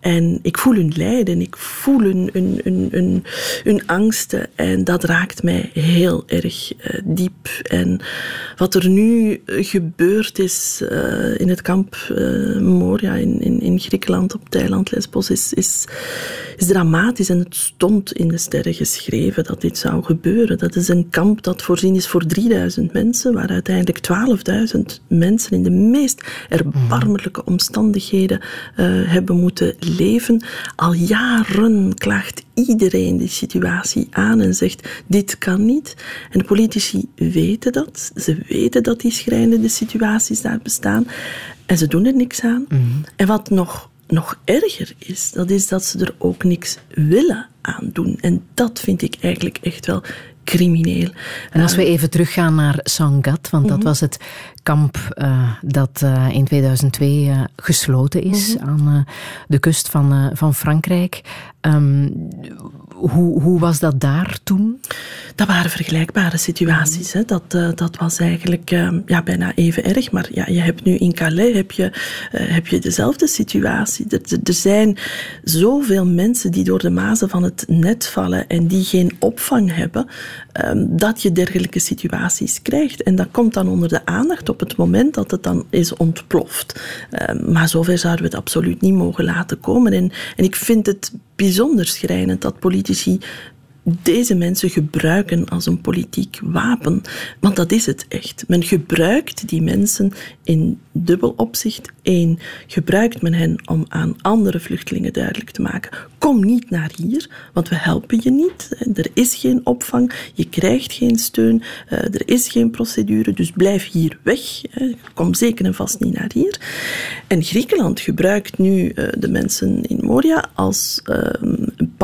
En ik voel hun lijden, ik voel hun, hun, hun, hun, angsten. En dat raakt mij heel erg uh, diep. En wat er nu gebeurd is uh, in het kamp uh, Moria in, in, in, Griekenland, op Thailand, Lesbos, is, is, is dramatisch. En het stond in de sterren geschreven dat dit zou gebeuren. Dat is een kamp dat voorzien is voor 3000 mensen, waar uiteindelijk 12.000 mensen in de meest erbarmelijke omstandigheden hebben moeten leven. Al jaren klaagt iedereen die situatie aan en zegt: dit kan niet. En de politici weten dat. Ze weten dat die schrijnende situaties daar bestaan. En ze doen er niks aan. Mm -hmm. En wat nog, nog erger is, dat is dat ze er ook niks willen aan doen. En dat vind ik eigenlijk echt wel crimineel. En als we even teruggaan naar Sangat, want dat was het kamp uh, dat uh, in 2002 uh, gesloten is mm-hmm. aan de kust van, van Frankrijk. Um, hoe, hoe was dat daar toen? Dat waren vergelijkbare situaties. Hè. Dat, dat was eigenlijk uh, ja, bijna even erg. Maar ja, je hebt nu in Calais heb je, heb je dezelfde situatie. Er, er zijn zoveel mensen die door de mazen van het net vallen en die geen opvang hebben, um, dat je dergelijke situaties krijgt. En dat komt dan onder de aandacht op het moment dat het dan is ontploft. Um, maar zover zouden we het absoluut niet mogen laten komen. En, en ik vind het bijzonder schrijnend dat politici deze mensen gebruiken als een politiek wapen. Want dat is het echt. Men gebruikt die mensen in dubbel opzicht. Eén, gebruikt men hen om aan andere vluchtelingen duidelijk te maken: kom niet naar hier, want we helpen je niet. Er is geen opvang, je krijgt geen steun, er is geen procedure, dus blijf hier weg. Kom zeker en vast niet naar hier. En Griekenland gebruikt nu de mensen in Moria als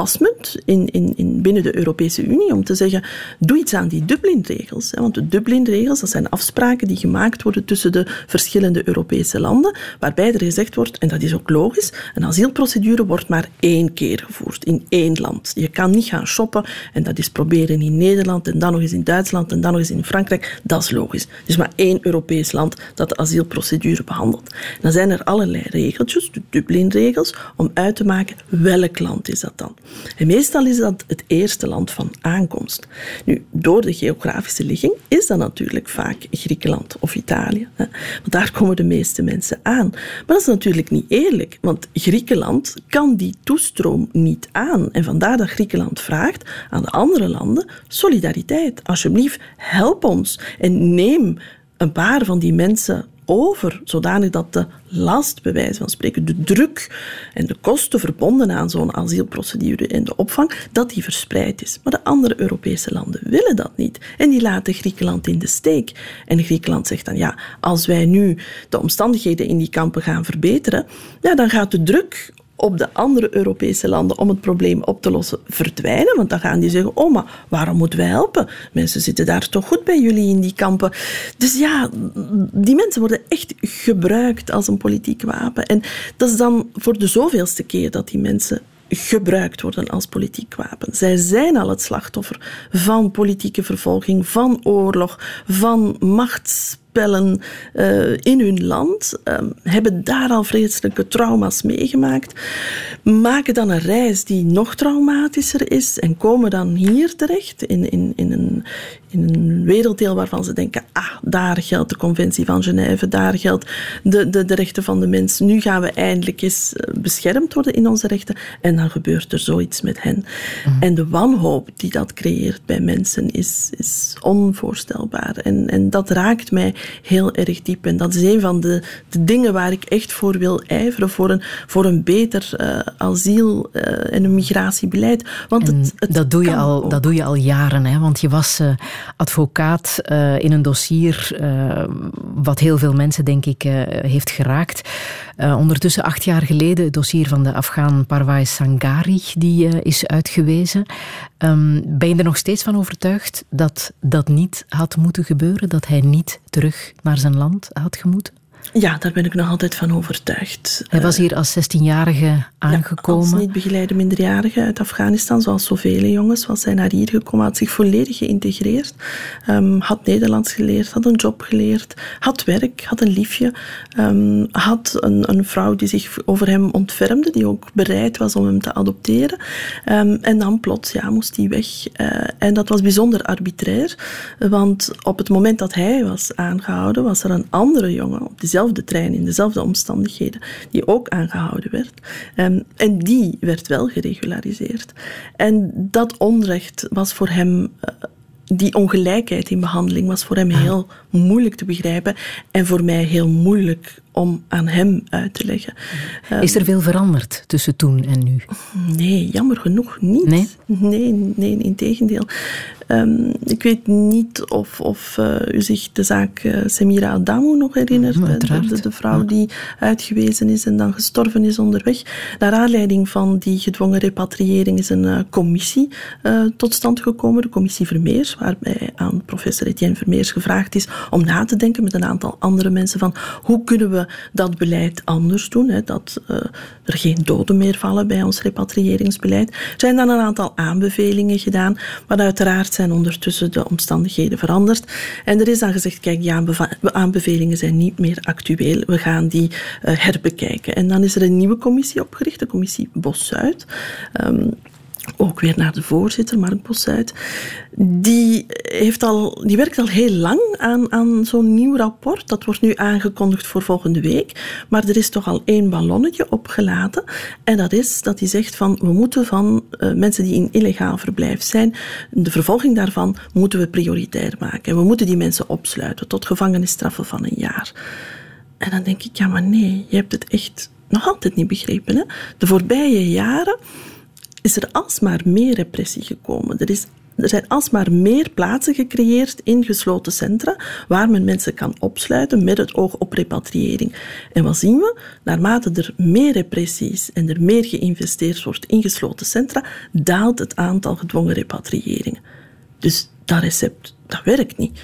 pasmunt in, in, in binnen de Europese Unie om te zeggen, doe iets aan die Dublin-regels. Want de Dublin-regels, dat zijn afspraken die gemaakt worden tussen de verschillende Europese landen, waarbij er gezegd wordt, en dat is ook logisch, een asielprocedure wordt maar één keer gevoerd, in één land. Je kan niet gaan shoppen en dat is proberen in Nederland en dan nog eens in Duitsland en dan nog eens in Frankrijk. Dat is logisch. Er is maar één Europees land dat de asielprocedure behandelt. Dan zijn er allerlei regeltjes, de Dublin-regels, om uit te maken welk land is dat dan. En meestal is dat het eerste land van aankomst. Nu, door de geografische ligging is dat natuurlijk vaak Griekenland of Italië. Hè? Want daar komen de meeste mensen aan. Maar dat is natuurlijk niet eerlijk, want Griekenland kan die toestroom niet aan. En vandaar dat Griekenland vraagt aan de andere landen solidariteit. Alsjeblieft, help ons en neem een paar van die mensen over, zodanig dat de last, bij wijze van spreken, de druk en de kosten verbonden aan zo'n asielprocedure en de opvang, dat die verspreid is. Maar de andere Europese landen willen dat niet. En die laten Griekenland in de steek. En Griekenland zegt dan, ja, als wij nu de omstandigheden in die kampen gaan verbeteren, ja, dan gaat de druk op de andere Europese landen om het probleem op te lossen verdwijnen. Want dan gaan die zeggen: Oh, maar waarom moeten wij helpen? Mensen zitten daar toch goed bij jullie in die kampen. Dus ja, die mensen worden echt gebruikt als een politiek wapen. En dat is dan voor de zoveelste keer dat die mensen gebruikt worden als politiek wapen. Zij zijn al het slachtoffer van politieke vervolging, van oorlog, van machts pellen uh, in hun land, um, hebben daar al vreselijke trauma's meegemaakt, maken dan een reis die nog traumatischer is en komen dan hier terecht in, in, in, een, in een werelddeel waarvan ze denken, ah, daar geldt de conventie van Genève, daar geldt de, de, de rechten van de mens, nu gaan we eindelijk eens eh, beschermd worden in onze rechten en dan gebeurt er zoiets met hen. Mhm. En de wanhoop die dat creëert bij mensen is, is onvoorstelbaar en, en dat raakt mij heel erg diep. En dat is een van de, de dingen waar ik echt voor wil ijveren, voor een, voor een beter uh, asiel- uh, en een migratiebeleid. Want het, het dat, doe je al, dat doe je al jaren, hè? want je was uh, advocaat in een dossier wat heel veel mensen, denk ik, heeft geraakt. ondertussen acht jaar geleden het dossier van de Afghaan Parvais Sangari, die is uitgewezen. Um, ben je er nog steeds van overtuigd dat dat niet had moeten gebeuren? Dat hij niet terug naar zijn land had gemoeten? Ja, daar ben ik nog altijd van overtuigd. Hij was hier als 16-jarige aangekomen. Ja, als niet begeleide minderjarige uit Afghanistan, zoals zoveel jongens, was hij naar hier gekomen, had zich volledig geïntegreerd, um, had Nederlands geleerd, had een job geleerd, had werk, had een liefje, um, had een, een, vrouw die zich over hem ontfermde, die ook bereid was om hem te adopteren. Um, en dan plots ja, moest hij weg. Uh, en dat was bijzonder arbitrair, want op het moment dat hij was aangehouden, was er een andere jongen op dezelfde dezelfde trein, in dezelfde omstandigheden, die ook aangehouden werd. Um, en die werd wel geregulariseerd. En dat onrecht was voor hem. Uh, die ongelijkheid in behandeling was voor hem heel moeilijk te begrijpen en voor mij heel moeilijk om aan hem uit te leggen. Is er veel veranderd tussen toen en nu? Nee, jammer genoeg niet. Nee? Nee, nee in tegendeel. Um, ik weet niet of, of uh, u zich de zaak uh, Semira Adamou nog herinnert. Ja, de, de, de, vrouw ja. die uitgewezen is en dan gestorven is onderweg. Naar aanleiding van die gedwongen repatriëring is een uh, commissie tot stand gekomen. De commissie Vermeers, waarbij aan professor Etienne Vermeers gevraagd is om na te denken met een aantal andere mensen van hoe kunnen we dat beleid anders doen. Hè, dat er geen doden meer vallen bij ons repatriëringsbeleid. Er zijn dan een aantal aanbevelingen gedaan, maar uiteraard zijn ondertussen de omstandigheden veranderd. En er is dan gezegd, kijk, die aanbevelingen zijn niet meer actueel. We gaan die uh, herbekijken. En dan is er een nieuwe commissie opgericht, de commissie Bos-Zuid. Um, ook weer naar de voorzitter, Mark Bossuit. Die, heeft al, die werkt al heel lang aan, aan zo'n nieuw rapport. Dat wordt nu aangekondigd voor volgende week. Maar er is toch al één ballonnetje opgelaten. En dat is dat hij zegt van we moeten van uh, mensen die in illegaal verblijf zijn, de vervolging daarvan moeten we prioritair maken. En we moeten die mensen opsluiten tot gevangenisstraffen van een jaar. En dan denk ik, ja maar nee, je hebt het echt nog altijd niet begrepen. Hè? De voorbije jaren is er alsmaar meer repressie gekomen. Er is Er zijn alsmaar meer plaatsen gecreëerd in gesloten centra waar men mensen kan opsluiten met het oog op repatriëring. En wat zien we? Naarmate er meer repressies en er meer geïnvesteerd wordt in gesloten centra, daalt het aantal gedwongen repatriëringen. Dus dat recept, dat werkt niet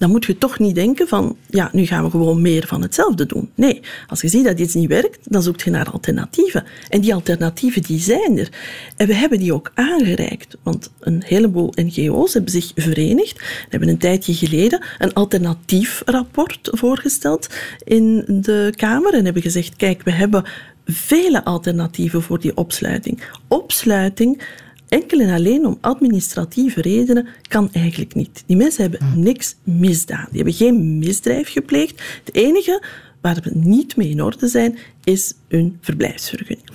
dan moet je toch niet denken van, ja, nu gaan we gewoon meer van hetzelfde doen. Nee, als je ziet dat iets niet werkt, dan zoek je naar alternatieven. En die alternatieven, die zijn er. En we hebben die ook aangereikt, want een heleboel NGO's hebben zich verenigd, hebben een tijdje geleden een alternatief rapport voorgesteld in de Kamer en hebben gezegd, kijk, we hebben vele alternatieven voor die opsluiting. Opsluiting enkel en alleen om administratieve redenen kan eigenlijk niet. Die mensen hebben hmm. niks misdaan. Die hebben geen misdrijf gepleegd. Het enige waar we niet mee in orde zijn, is hun verblijfsvergunning.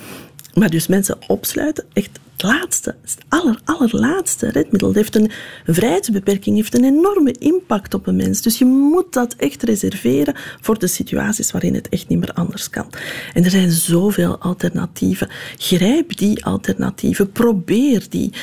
Maar dus mensen opsluiten, echt het laatste, het aller, allerlaatste redmiddel. Heeft een, een vrijheidsbeperking heeft een enorme impact op een mens. Dus je moet dat echt reserveren voor de situaties waarin het echt niet meer anders kan. En er zijn zoveel alternatieven. Grijp die alternatieven, probeer die.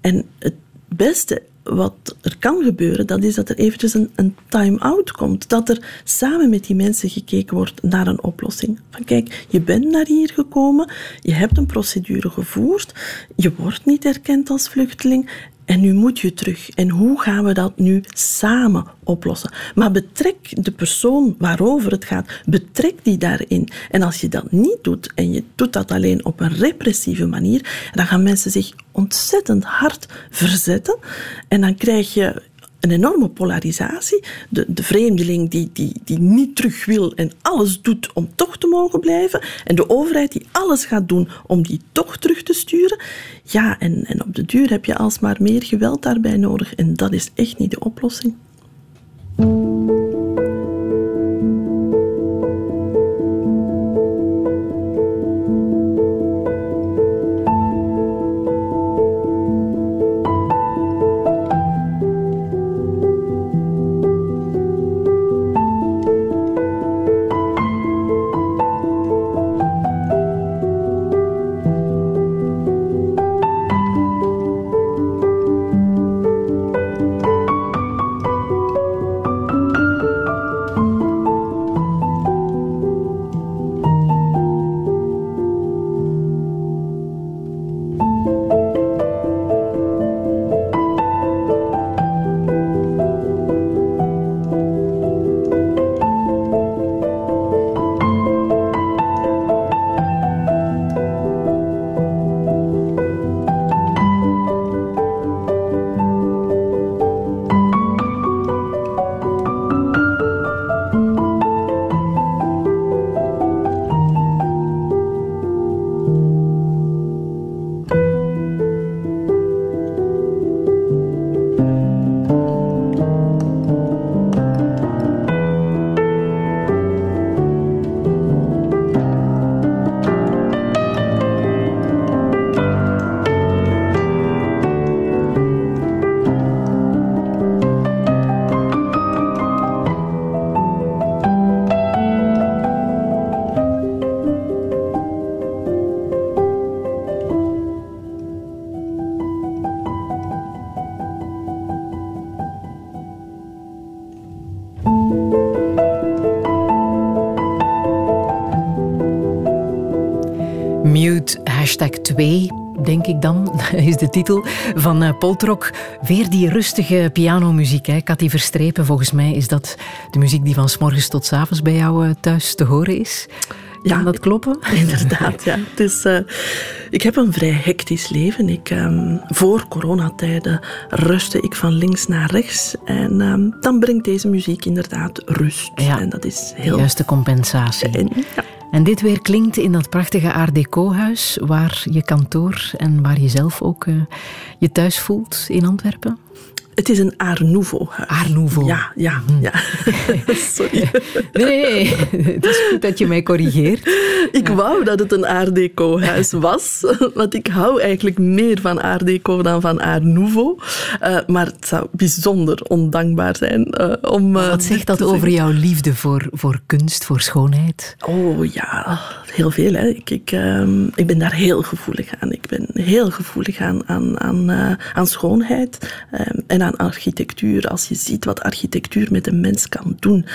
En het beste wat er kan gebeuren, dat is dat er eventjes een, een time-out komt. Dat er samen met die mensen gekeken wordt naar een oplossing. Van kijk, je bent naar hier gekomen, je hebt een procedure gevoerd, je wordt niet erkend als vluchteling en nu moet je terug. En hoe gaan we dat nu samen oplossen? Maar betrek de persoon waarover het gaat, betrek die daarin. En als je dat niet doet en je doet dat alleen op een repressieve manier, dan gaan mensen zich ontzettend hard verzetten. En dan krijg je een enorme polarisatie. De, de vreemdeling die, die, die niet terug wil en alles doet om toch te mogen blijven. En de overheid die alles gaat doen om die toch terug te sturen. Ja, en, en op de duur heb je alsmaar meer geweld daarbij nodig. En dat is echt niet de oplossing. Hashtag 2, denk ik dan, is de titel van uh, Poltrok. Weer die rustige pianomuziek. Hè. Cathy Verstrepen, volgens mij is dat de muziek die van s morgens tot s avonds bij jou uh, thuis te horen is. Ja, dat kloppen? Inderdaad, ja. Dus, uh, ik heb een vrij hectisch leven. Ik, um, voor coronatijden rustte ik van links naar rechts. En um, dan brengt deze muziek inderdaad rust. Ja, en dat is heel... De juiste compensatie. En, ja. En dit weer klinkt in dat prachtige Art Deco-huis waar je kantoor en waar je zelf ook uh, je thuis voelt in Antwerpen? Het is een Art Nouveau huis. Art Nouveau. Ja, ja, mhm. ja. Sorry. Nee, nee, het is goed dat je mij corrigeert. Ik wou dat het een Art Deco huis was, want ik hou eigenlijk meer van Art Deco dan van Art Nouveau. Uh, maar het zou bijzonder ondankbaar zijn uh, om... Uh, wat zegt dat over jouw liefde voor, voor kunst, voor schoonheid? Oh ja, heel veel. Hè. Ik, ik, ehm, ik ben daar heel gevoelig aan. Ik ben heel gevoelig aan, aan, aan, aan schoonheid ehm, en aan architectuur. Als je ziet wat architectuur met een mens kan doen,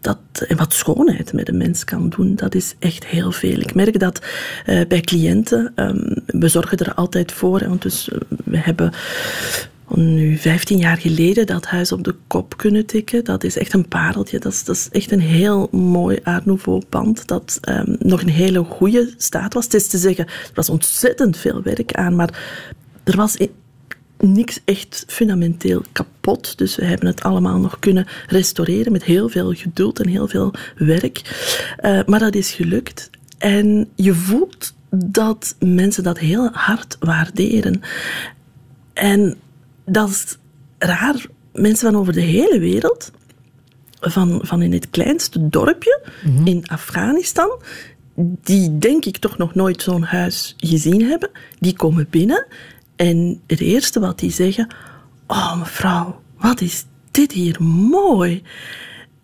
dat, en wat schoonheid met een mens kan doen, dat is echt heel veel. Ik merk dat bij cliënten, um, we zorgen er altijd voor, want dus, we hebben nu 15 jaar geleden dat huis op de kop kunnen tikken. Dat is echt een pareltje. Dat is, dat is echt een heel mooi Art Nouveau pand dat um, nog een hele goede staat was. Het is te zeggen, er was ontzettend veel werk aan, maar er was niks echt fundamenteel kapot. Dus we hebben het allemaal nog kunnen restaureren met heel veel geduld en heel veel werk. Uh, maar dat is gelukt. En je voelt dat mensen dat heel hard waarderen. En dat is raar. Mensen van over de hele wereld, van, van in het kleinste dorpje mhm. in Afghanistan, die denk ik toch nog nooit zo'n huis gezien hebben, die komen binnen en het eerste wat die zeggen, oh mevrouw, wat is dit hier mooi.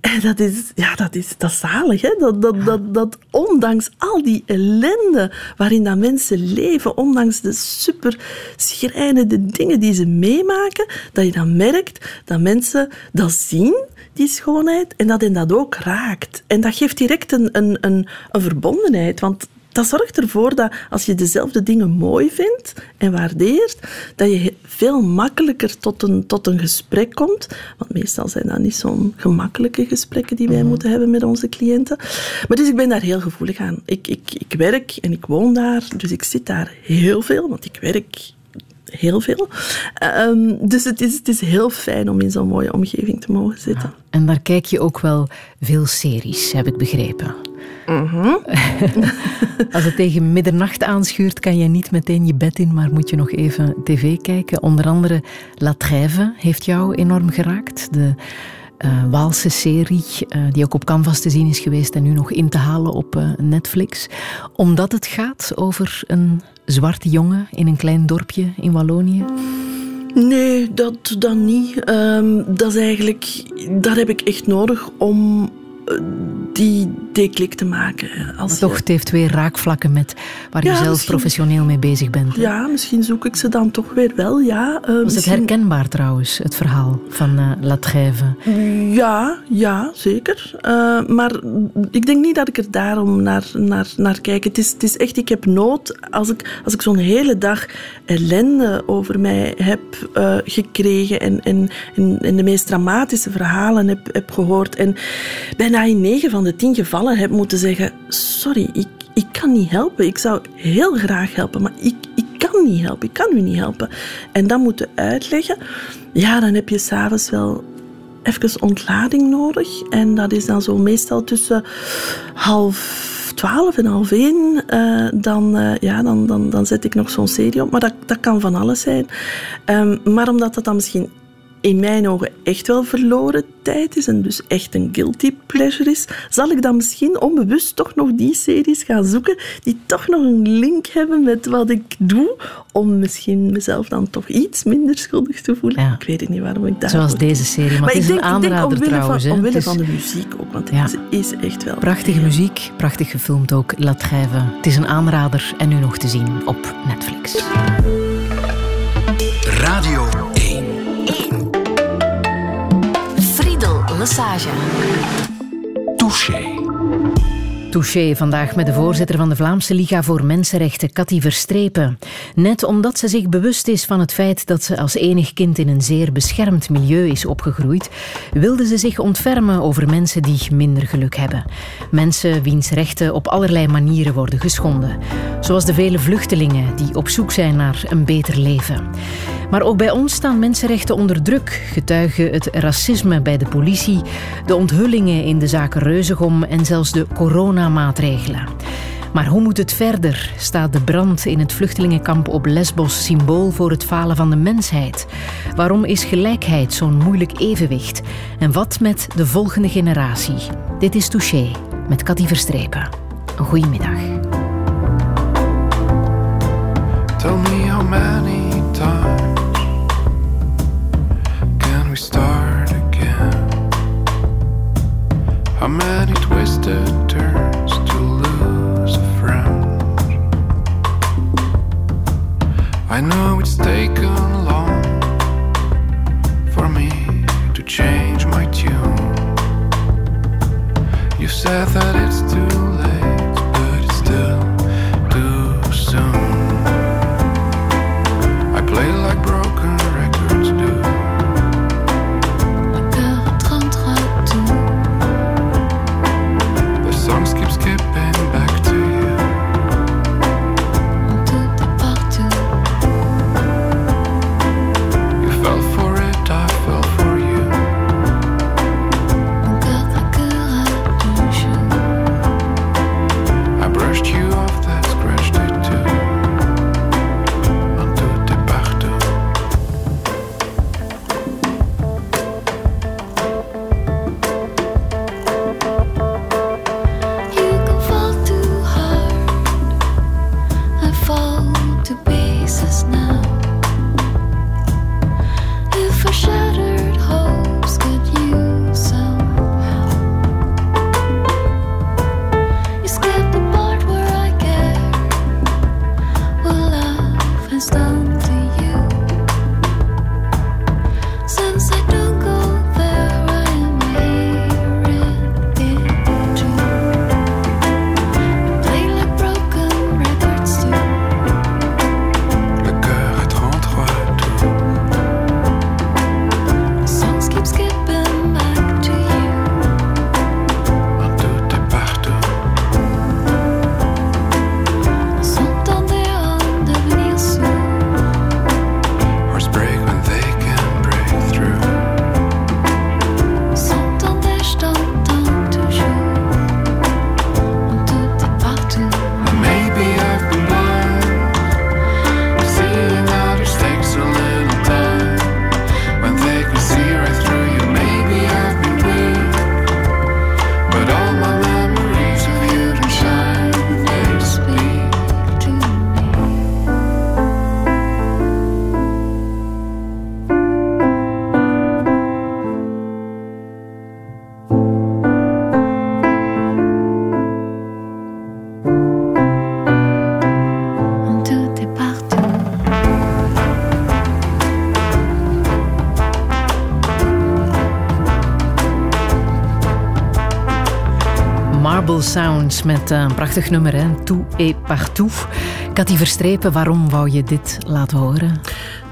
En dat is, ja, dat is, dat is zalig, hè? Dat, dat, dat, dat ondanks al die ellende waarin dat mensen leven, ondanks de super schrijnende dingen die ze meemaken, dat je dan merkt dat mensen dat zien, die schoonheid, en dat hen dat ook raakt. En dat geeft direct een, een, een, een verbondenheid, want dat zorgt ervoor dat als je dezelfde dingen mooi vindt en waardeert, dat je veel makkelijker tot een, tot een gesprek komt. Want meestal zijn dat niet zo'n gemakkelijke gesprekken die wij mhm. moeten hebben met onze cliënten. Maar dus ik ben daar heel gevoelig aan. Ik, ik, ik werk en ik woon daar, dus ik zit daar heel veel, want ik werk heel veel. Um, dus het is, het is heel fijn om in zo'n mooie omgeving te mogen zitten. En daar kijk je ook wel veel series, heb ik begrepen. Mhm. Als het tegen middernacht aanschuurt, kan je niet meteen je bed in, maar moet je nog even tv kijken. Onder andere La Trêve heeft jou enorm geraakt. De uh, Waalse serie, uh, die ook op Canvas te zien is geweest en nu nog in te halen op uh, Netflix. Omdat het gaat over een zwarte jongen in een klein dorpje in Wallonië. Nee, dat dan niet. Um, dat is eigenlijk, dat heb ik echt nodig om die deklik te maken. Als toch, het heeft weer raakvlakken met waar je zelf professioneel mee bezig bent. Ja, misschien zoek ik ze dan toch weer wel, ja. Uh, Was het herkenbaar trouwens, het verhaal van uh? Ja, ja, zeker. Uh, maar ik denk niet dat ik er daarom naar, naar, naar kijk. Het is, het is echt, ik heb nood, als ik, als ik zo'n hele dag ellende over mij heb gekregen en, en, en, de meest dramatische verhalen heb, heb gehoord en bijna in negen van de tien gevallen heb moeten zeggen: Sorry, ik, ik kan niet helpen. Ik zou heel graag helpen, maar ik, ik kan niet helpen. Ik kan u niet helpen. En dan moeten uitleggen. Ja, dan heb je s'avonds wel even ontlading nodig. En dat is dan zo meestal tussen half twaalf en half één. Uh, dan, uh, ja, dan, dan, dan zet ik nog zo'n serie op. Maar dat, dat kan van alles zijn. Um, maar omdat dat dan misschien in mijn ogen echt wel verloren tijd is en dus echt een guilty pleasure is, zal ik dan misschien onbewust toch nog die series gaan zoeken die toch nog een link hebben met wat ik doe, om misschien mezelf dan toch iets minder schuldig te voelen. Ik weet niet waarom ik daar... Zoals deze serie, maar, maar het is denk, een aanrader omwille trouwens. Van, omwille van de muziek ook, want het is echt wel... Prachtige muziek, prachtig gefilmd ook, La Trève. Het is een aanrader en nu nog te zien op Netflix. Radio massage. Touché. Touché vandaag met de voorzitter van de Vlaamse Liga voor Mensenrechten, Cathy Verstrepen. Net omdat ze zich bewust is van het feit dat ze als enig kind in een zeer beschermd milieu is opgegroeid, wilde ze zich ontfermen over mensen die minder geluk hebben. Mensen wiens rechten op allerlei manieren worden geschonden. Zoals de vele vluchtelingen die op zoek zijn naar een beter leven. Maar ook bij ons staan mensenrechten onder druk, getuigen het racisme bij de politie, de onthullingen in de zaken Reuzegom en zelfs de coronamaatregelen. Maar hoe moet het verder? Staat de brand in het vluchtelingenkamp op Lesbos symbool voor het falen van de mensheid? Waarom is gelijkheid zo'n moeilijk evenwicht? En wat met de volgende generatie? Dit is Touché met Cathy Verstrepen. Een goedemiddag. Tell me how many said that it's too Sounds met eh, een prachtig nummer, hè? Tout et partout. Cathy Verstrepen, waarom wou je dit laten horen?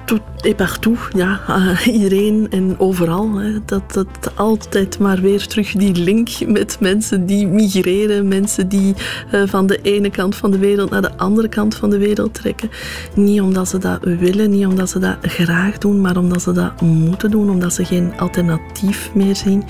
Tout et partout, ja. eh, iedereen en overal. Hè. Dat, dat altijd maar weer terug die link met mensen die migreren. Mensen die eh, van de ene kant van de wereld naar de andere kant van de wereld trekken. Niet omdat ze dat willen, niet omdat ze dat graag doen, maar omdat ze dat moeten doen. Omdat ze geen alternatief meer zien.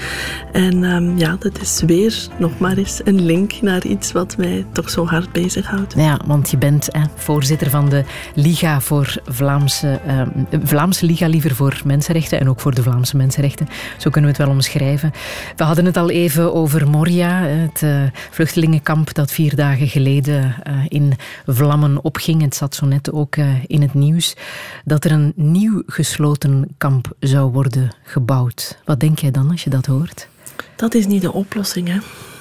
En ehm, ja, dat is weer nog maar eens een link naar iets wat mij toch zo hard bezighoudt. Ja, want je bent hè, voorzitter van de Liga voor Vlaamse, eh, Vlaamse Liga liever voor mensenrechten en ook voor de Vlaamse mensenrechten. Zo kunnen we het wel omschrijven. We hadden het al even over Moria, het eh, vluchtelingenkamp dat vier dagen geleden eh, in vlammen opging. Het zat zo net ook eh, in het nieuws dat er een nieuw gesloten kamp zou worden gebouwd. Wat denk jij dan als je dat hoort? Dat is niet de oplossing, hè.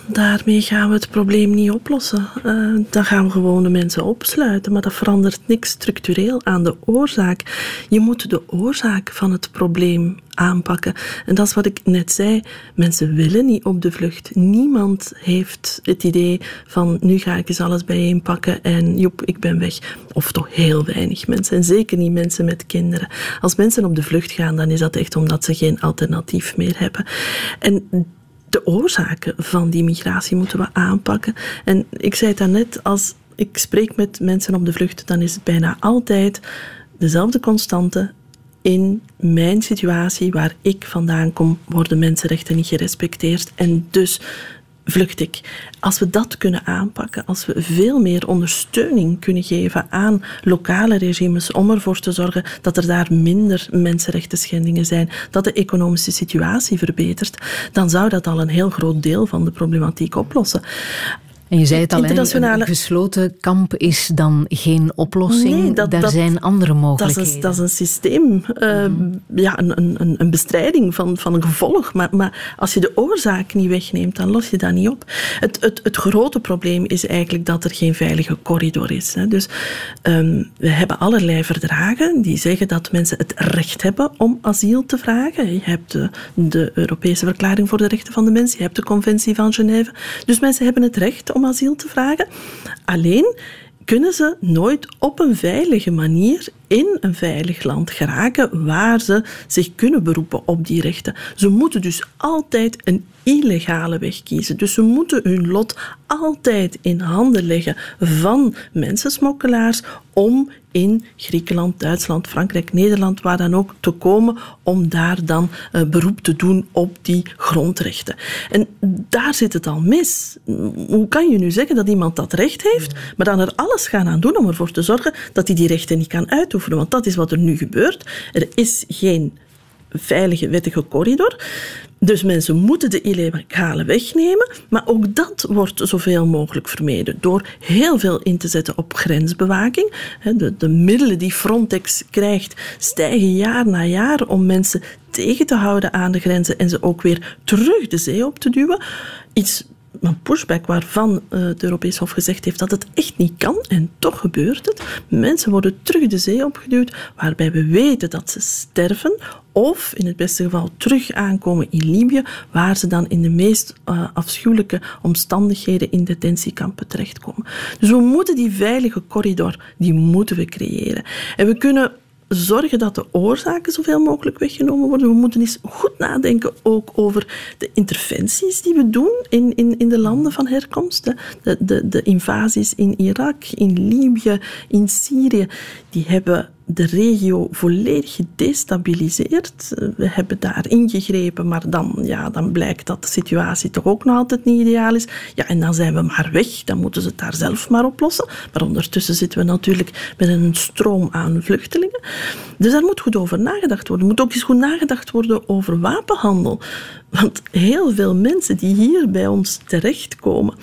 Daarmee gaan we het probleem niet oplossen. Eh, dan gaan we gewoon de mensen opsluiten, maar dat verandert niks structureel aan de oorzaak. Je moet de oorzaak van het probleem aanpakken. En dat is wat ik net zei. Mensen willen niet op de vlucht. Niemand heeft het idee van nu ga ik eens alles bijeenpakken en joep, ik ben weg. Of toch heel weinig mensen. En zeker niet mensen met kinderen. Als mensen op de vlucht gaan, dan is dat echt omdat ze geen alternatief meer hebben. En de oorzaken van die migratie moeten we aanpakken. En ik zei het daarnet, als ik spreek met mensen op de vlucht, dan is het bijna altijd dezelfde constante. In mijn situatie, waar ik vandaan kom, worden mensenrechten niet gerespecteerd. En dus vlucht ik. Als we dat kunnen aanpakken, als we veel meer ondersteuning kunnen geven aan lokale regimes om ervoor te zorgen dat er daar minder mensenrechten schendingen zijn, dat de economische situatie verbetert, dan zou dat al een heel groot deel van de problematiek oplossen. En je zei het al, internationale... een gesloten kamp is dan geen oplossing. Nee, dat, Daar zijn andere mogelijkheden. Dat is, dat is een systeem, uh, ja, een, een, een bestrijding van, van een gevolg. Maar, maar als je de oorzaak niet wegneemt, dan los je dat niet op. Het, het, het grote probleem is eigenlijk dat er geen veilige corridor is. Hè. Dus um, we hebben allerlei verdragen die zeggen dat mensen het recht hebben om asiel te vragen. Je hebt de, de Europese Verklaring voor de Rechten van de Mens, je hebt de Conventie van Genève. Dus mensen hebben het recht om asiel te vragen. Alleen kunnen ze nooit op een veilige manier in een veilig land geraken waar ze zich kunnen beroepen op die rechten. Ze moeten dus altijd een illegale weg kiezen. Dus ze moeten hun lot altijd in handen leggen van mensensmokkelaars om in Griekenland, Duitsland, Frankrijk, Nederland, waar dan ook te komen om daar dan uh, beroep te doen op die grondrechten. En daar zit het al mis. Hoe kan je nu zeggen dat iemand dat recht heeft, maar dan er alles gaan aan doen om ervoor te zorgen dat hij die rechten niet kan uitoefenen? Want dat is wat er nu gebeurt. Er is geen veilige wettige corridor. Dus mensen moeten de illegale wegnemen, maar ook dat wordt zoveel mogelijk vermeden door heel veel in te zetten op grensbewaking. De, de middelen die Frontex krijgt stijgen jaar na jaar om mensen tegen te houden aan de grenzen en ze ook weer terug de zee op te duwen. Iets een pushback waarvan uh, het Europees Hof gezegd heeft dat het echt niet kan. En toch gebeurt het. Mensen worden terug de zee opgeduwd, waarbij we weten dat ze sterven. Of in het beste geval terug aankomen in Libië, waar ze dan in de meest uh, afschuwelijke omstandigheden in detentiekampen terechtkomen. Dus we moeten die veilige corridor, die moeten we creëren. En we kunnen zorgen dat de oorzaken zoveel mogelijk weggenomen worden. We moeten eens goed nadenken ook over de interventies die we doen in, in, in de landen van herkomst. De, de, de invasies in Irak, in Libië, in Syrië, die hebben de regio volledig gedestabiliseerd. We hebben daar ingegrepen, maar dan, ja, dan blijkt dat de situatie toch ook nog altijd niet ideaal is. Ja, en dan zijn we maar weg. Dan moeten ze het daar zelf maar oplossen. Maar ondertussen zitten we natuurlijk met een stroom aan vluchtelingen. Dus daar moet goed over nagedacht worden. Er moet ook eens goed nagedacht worden over wapenhandel. Want heel veel mensen die hier bij ons terechtkomen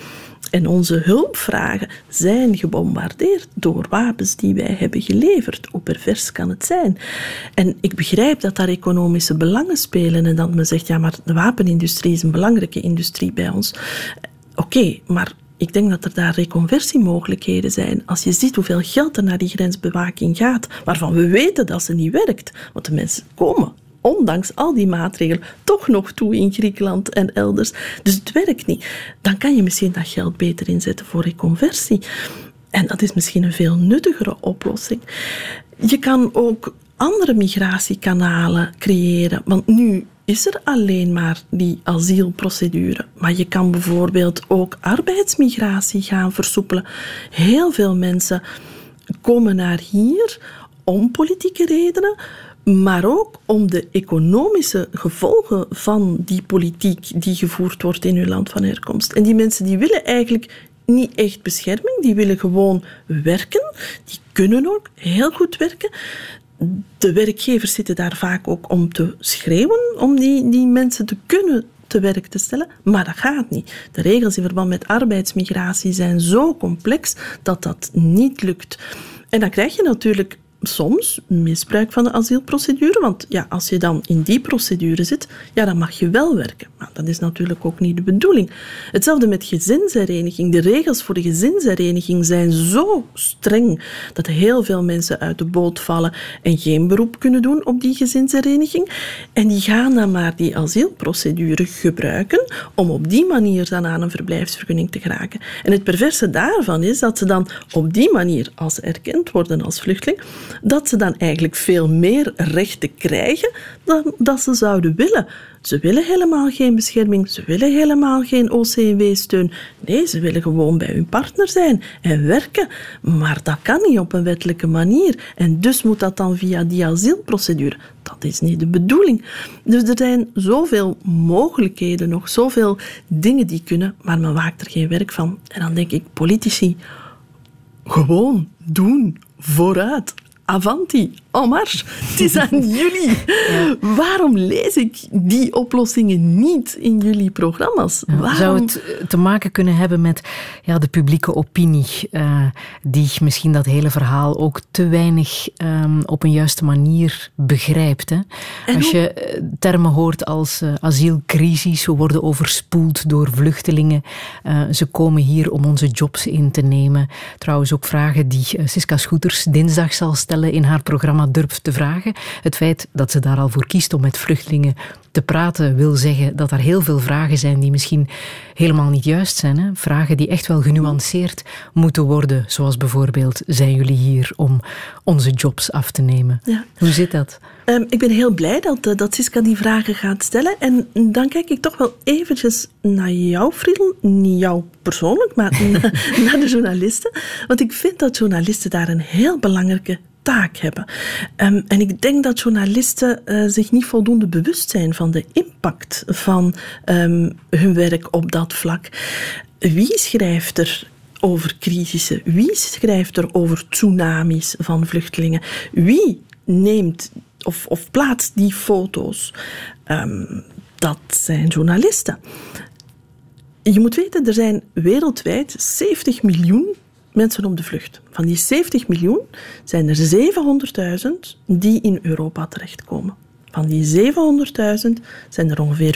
en onze hulpvragen zijn gebombardeerd door wapens die wij hebben geleverd. Hoe pervers kan het zijn? En ik begrijp dat daar economische belangen spelen en dat men zegt, ja, maar de wapenindustrie is een belangrijke industrie bij ons. Oké, maar ik denk dat er daar reconversiemogelijkheden zijn. Als je ziet hoeveel geld er naar die grensbewaking gaat, waarvan we weten dat ze niet werkt, want de mensen komen ondanks al die maatregelen, toch nog toe in Griekenland en elders. Dus het werkt niet. Dan kan je misschien dat geld beter inzetten voor reconversie. En dat is misschien een veel nuttigere oplossing. Je kan ook andere migratiekanalen creëren. Want nu is er alleen maar die asielprocedure. Maar je kan bijvoorbeeld ook arbeidsmigratie gaan versoepelen. Heel veel mensen komen naar hier om politieke redenen, maar ook om de economische gevolgen van die politiek die gevoerd wordt in hun land van herkomst. En die mensen die willen eigenlijk niet echt bescherming, die willen gewoon werken. Die kunnen ook heel goed werken. De werkgevers zitten daar vaak ook om te schreeuwen, om die, die mensen te kunnen te werk te stellen, maar dat gaat niet. De regels in verband met arbeidsmigratie zijn zo complex dat dat niet lukt. En dan krijg je natuurlijk soms misbruik van de asielprocedure. Want ja, als je dan in die procedure zit, ja, dan mag je wel werken. Maar dat is natuurlijk ook niet de bedoeling. Hetzelfde met gezinshereniging. De regels voor de gezinshereniging zijn zo streng dat heel veel mensen uit de boot vallen en geen beroep kunnen doen op die gezinshereniging. En die gaan dan maar die asielprocedure gebruiken om op die manier dan aan een verblijfsvergunning te geraken. En het perverse daarvan is dat ze dan op die manier, als ze erkend worden als vluchteling, dat ze dan eigenlijk veel meer rechten krijgen dan dat ze zouden willen. Ze willen helemaal geen bescherming, ze willen helemaal geen OCW-steun. Nee, ze willen gewoon bij hun partner zijn en werken. Maar dat kan niet op een wettelijke manier. En dus moet dat dan via die asielprocedure. Dat is niet de bedoeling. Dus er zijn zoveel mogelijkheden nog, zoveel dingen die kunnen, maar men maakt er geen werk van. En dan denk ik, politici, gewoon doen, vooruit. Avanti, en marche. Het is aan jullie. Waarom lees ik die oplossingen niet in jullie programma's? Waarom? Zou het eh, te maken kunnen hebben met ja, de publieke opinie, eh, die misschien dat hele verhaal ook te weinig ehm, op een juiste manier begrijpt? Hè? Als je eh, termen hoort als asielcrisis, we worden overspoeld door vluchtelingen, ze komen hier om onze jobs in te nemen. Trouwens ook vragen die Siska Schoeters dinsdag zal stellen in haar programma Durf te vragen. Het feit dat ze daar al voor kiest om met vluchtelingen te praten, wil zeggen dat er heel veel vragen zijn die misschien helemaal niet juist zijn. Hè? Vragen die echt wel genuanceerd moeten worden. Zoals bijvoorbeeld, zijn jullie hier om onze jobs af te nemen? Ja. Hoe zit dat? Ehm, ik ben heel blij dat, eh, dat Siska die vragen gaat stellen. En dan kijk ik toch wel eventjes naar jou, Friedel. Niet jou persoonlijk, maar na- naar de journalisten. Want ik vind dat journalisten daar een heel belangrijke taak hebben. Ehm, en ik denk dat journalisten eh, zich niet voldoende bewust zijn van de impact van ehm, hun werk op dat vlak. Wie schrijft er over crisissen? Wie schrijft er over tsunamis van vluchtelingen? Wie neemt of, of plaatst die foto's? Ehm, dat zijn journalisten. Je moet weten, er zijn wereldwijd 70 miljoen mensen op de vlucht. Van die 70 miljoen zijn er 700.000 die in Europa terechtkomen. Van die 700.000 zijn er ongeveer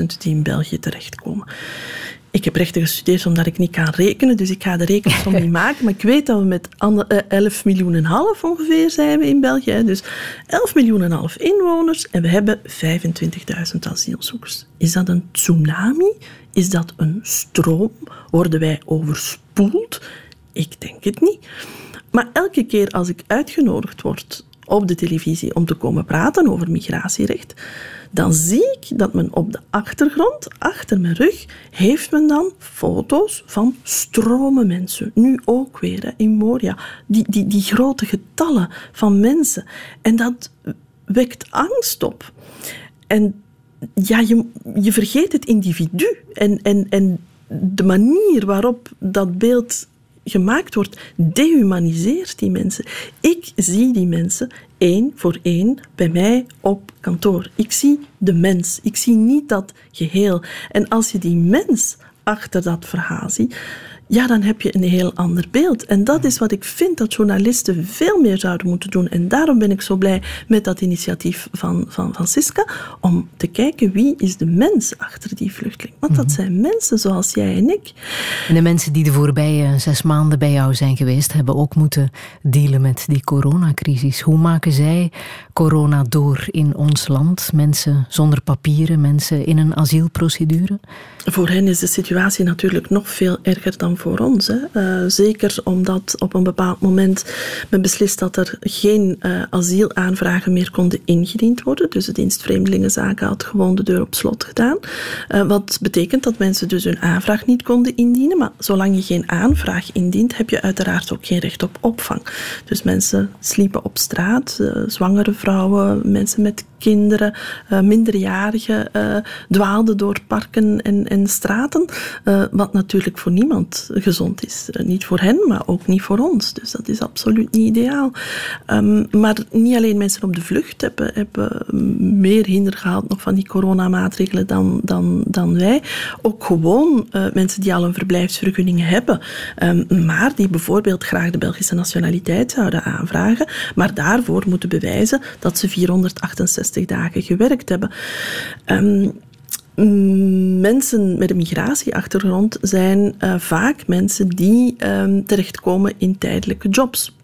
25.000 die in België terechtkomen. Ik heb rechten gestudeerd omdat ik niet kan rekenen, dus ik ga de rekensom niet maken. Maar ik weet dat we met ande- eh, 11 miljoen en half ongeveer zijn we in België. Dus 11 miljoen en half inwoners en we hebben 25.000 asielzoekers. Is dat een tsunami? Is dat een stroom? Worden wij overspoeld? Ik denk het niet. Maar elke keer als ik uitgenodigd word op de televisie om te komen praten over migratierecht, dan zie ik dat men op de achtergrond, achter mijn rug, heeft men dan foto's van stromen mensen. Nu ook weer in Moria. Die, die, die grote getallen van mensen. En dat wekt angst op. En ja, je, je vergeet het individu en, en, en de manier waarop dat beeld gemaakt wordt, dehumaniseert die mensen. Ik zie die mensen één voor één bij mij op kantoor. Ik zie de mens. Ik zie niet dat geheel. En als je die mens achter dat verhaal ziet, ja, dan heb je een heel ander beeld. En dat is wat ik vind dat journalisten veel meer zouden moeten doen. En daarom ben ik zo blij met dat initiatief van, van, van Siska, om te kijken wie is de mens achter die vluchteling. Want dat zijn mensen zoals jij en ik. En de mensen die de voorbije zes maanden bij jou zijn geweest, hebben ook moeten dealen met die coronacrisis. Hoe maken zij corona door in ons land? Mensen zonder papieren, mensen in een asielprocedure? Voor hen is de situatie natuurlijk nog veel erger dan voor ons. Hè. Eh, zeker omdat op een bepaald moment men beslist dat er geen eh, asielaanvragen meer konden ingediend worden. Dus de dienst Vreemdelingenzaken had gewoon de deur op slot gedaan. Eh, wat betekent dat mensen dus hun aanvraag niet konden indienen. Maar zolang je geen aanvraag indient, heb je uiteraard ook geen recht op opvang. Dus mensen sliepen op straat, zwangere vrouwen, mensen met kinderen, minderjarigen dwaalden door parken en, en straten. eh, wat natuurlijk voor niemand gezond is. Eh, niet voor hen, maar ook niet voor ons. Dus dat is absoluut niet ideaal. Ehm, maar niet alleen mensen op de vlucht hebben, hebben meer hinder gehad nog van die coronamaatregelen dan, dan, dan wij. Ook gewoon eh, mensen die al een verblijfsvergunning hebben, ehm, maar die bijvoorbeeld graag de Belgische nationaliteit zouden aanvragen, maar daarvoor moeten bewijzen dat ze 468 dagen gewerkt hebben. Mm, Mensen met een migratieachtergrond zijn eh, vaak mensen die ehm, terechtkomen in tijdelijke jobs.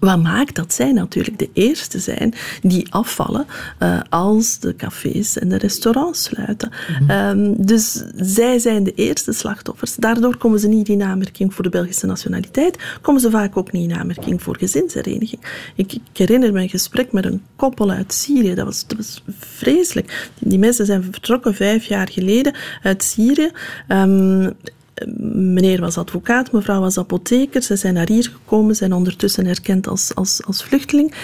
Wat maakt dat zij natuurlijk de eerste zijn die afvallen uh, als de cafés en de restaurants sluiten. Mm -hmm. um, dus zij zijn de eerste slachtoffers. Daardoor komen ze niet in aanmerking voor de Belgische nationaliteit, komen ze vaak ook niet in aanmerking voor gezinshereniging. Ik, ik herinner me een gesprek met een koppel uit Syrië, dat was, dat was vreselijk. Die, die mensen zijn vertrokken vijf jaar geleden uit Syrië. Um, meneer was advocaat, mevrouw was apotheker. Ze zijn naar hier gekomen, zijn ondertussen erkend als, als, als vluchteling.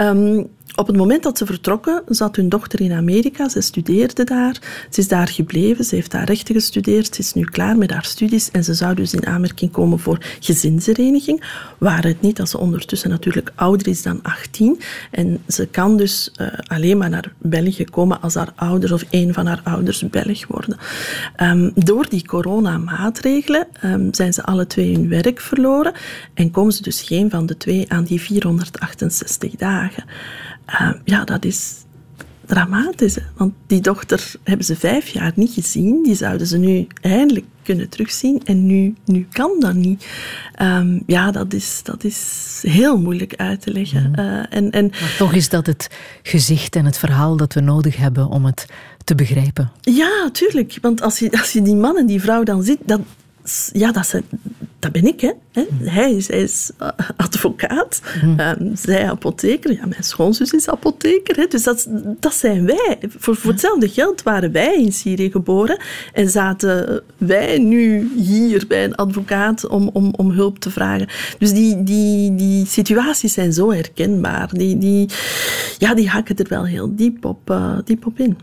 Um, op het moment dat ze vertrokken, zat hun dochter in Amerika. Ze studeerde daar. Ze is daar gebleven. Ze heeft daar rechten gestudeerd. Ze is nu klaar met haar studies. En ze zou dus in aanmerking komen voor gezinshereniging. Waar het niet dat ze ondertussen natuurlijk ouder is dan 18. En ze kan dus uh, alleen maar naar België komen als haar ouders of een van haar ouders Belg worden. Um, door die coronamaatregelen um, zijn ze alle twee hun werk verloren. En komen ze dus geen van de twee aan die 468 dagen. Uh, ja, dat is dramatisch. Hè? Want die dochter hebben ze vijf jaar niet gezien. Die zouden ze nu eindelijk kunnen terugzien. En nu, nu kan dat niet. Um, ja, dat is, dat is heel moeilijk uit te leggen. Mhm. Uh, en, en, maar toch is dat het gezicht en het verhaal dat we nodig hebben om het te begrijpen. Ja, tuurlijk. Want als je, als je die man en die vrouw dan ziet, dat, ja, dat, zijn, dat ben ik. Hè. Hij, is, hij is advocaat, mm. um, zij apotheker. Ja, mijn schoonzus is apotheker. Hè. Dus dat, dat zijn wij. Voor, voor hetzelfde geld waren wij in Syrië geboren en zaten wij nu hier bij een advocaat om, om, om hulp te vragen. Dus die, die, die situaties zijn zo herkenbaar. Die, die, ja, die hakken er wel heel diep op, uh, diep op in.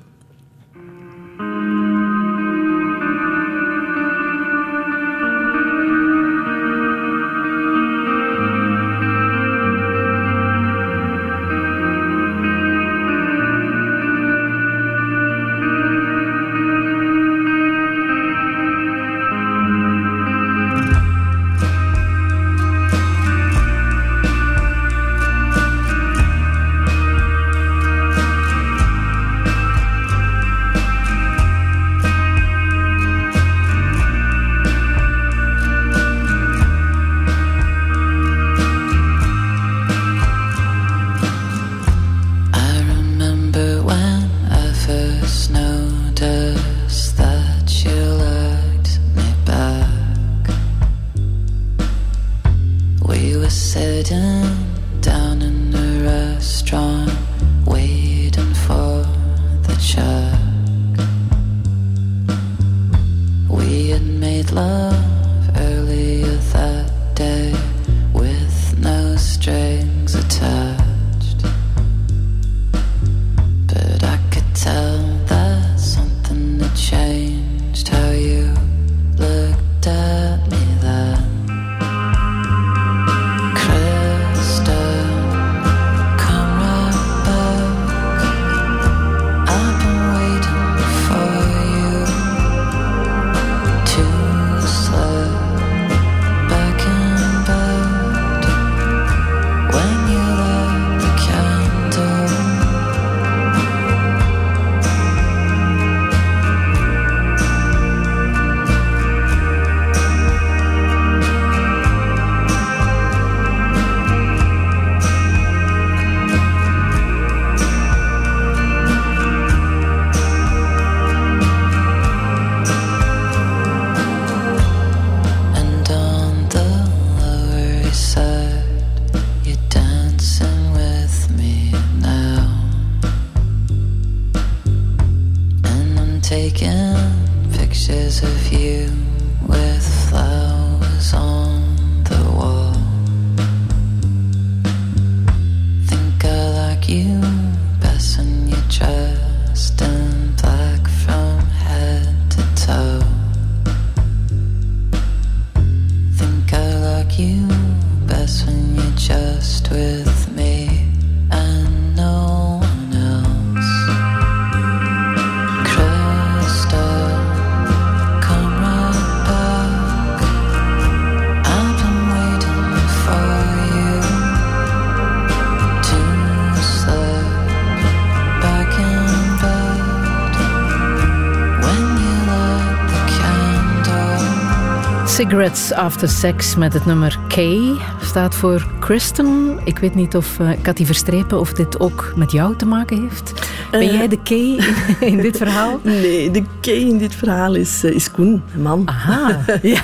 Cigarettes After Sex met het nummer K. staat voor Kristen. Ik weet niet of uh, Cathy Verstrepen of dit ook met jou te maken heeft. Ben Eh. jij de Kay in, in dit verhaal? Nee, de Kay in dit verhaal is, eh, is Koen, een man. Aha, ja,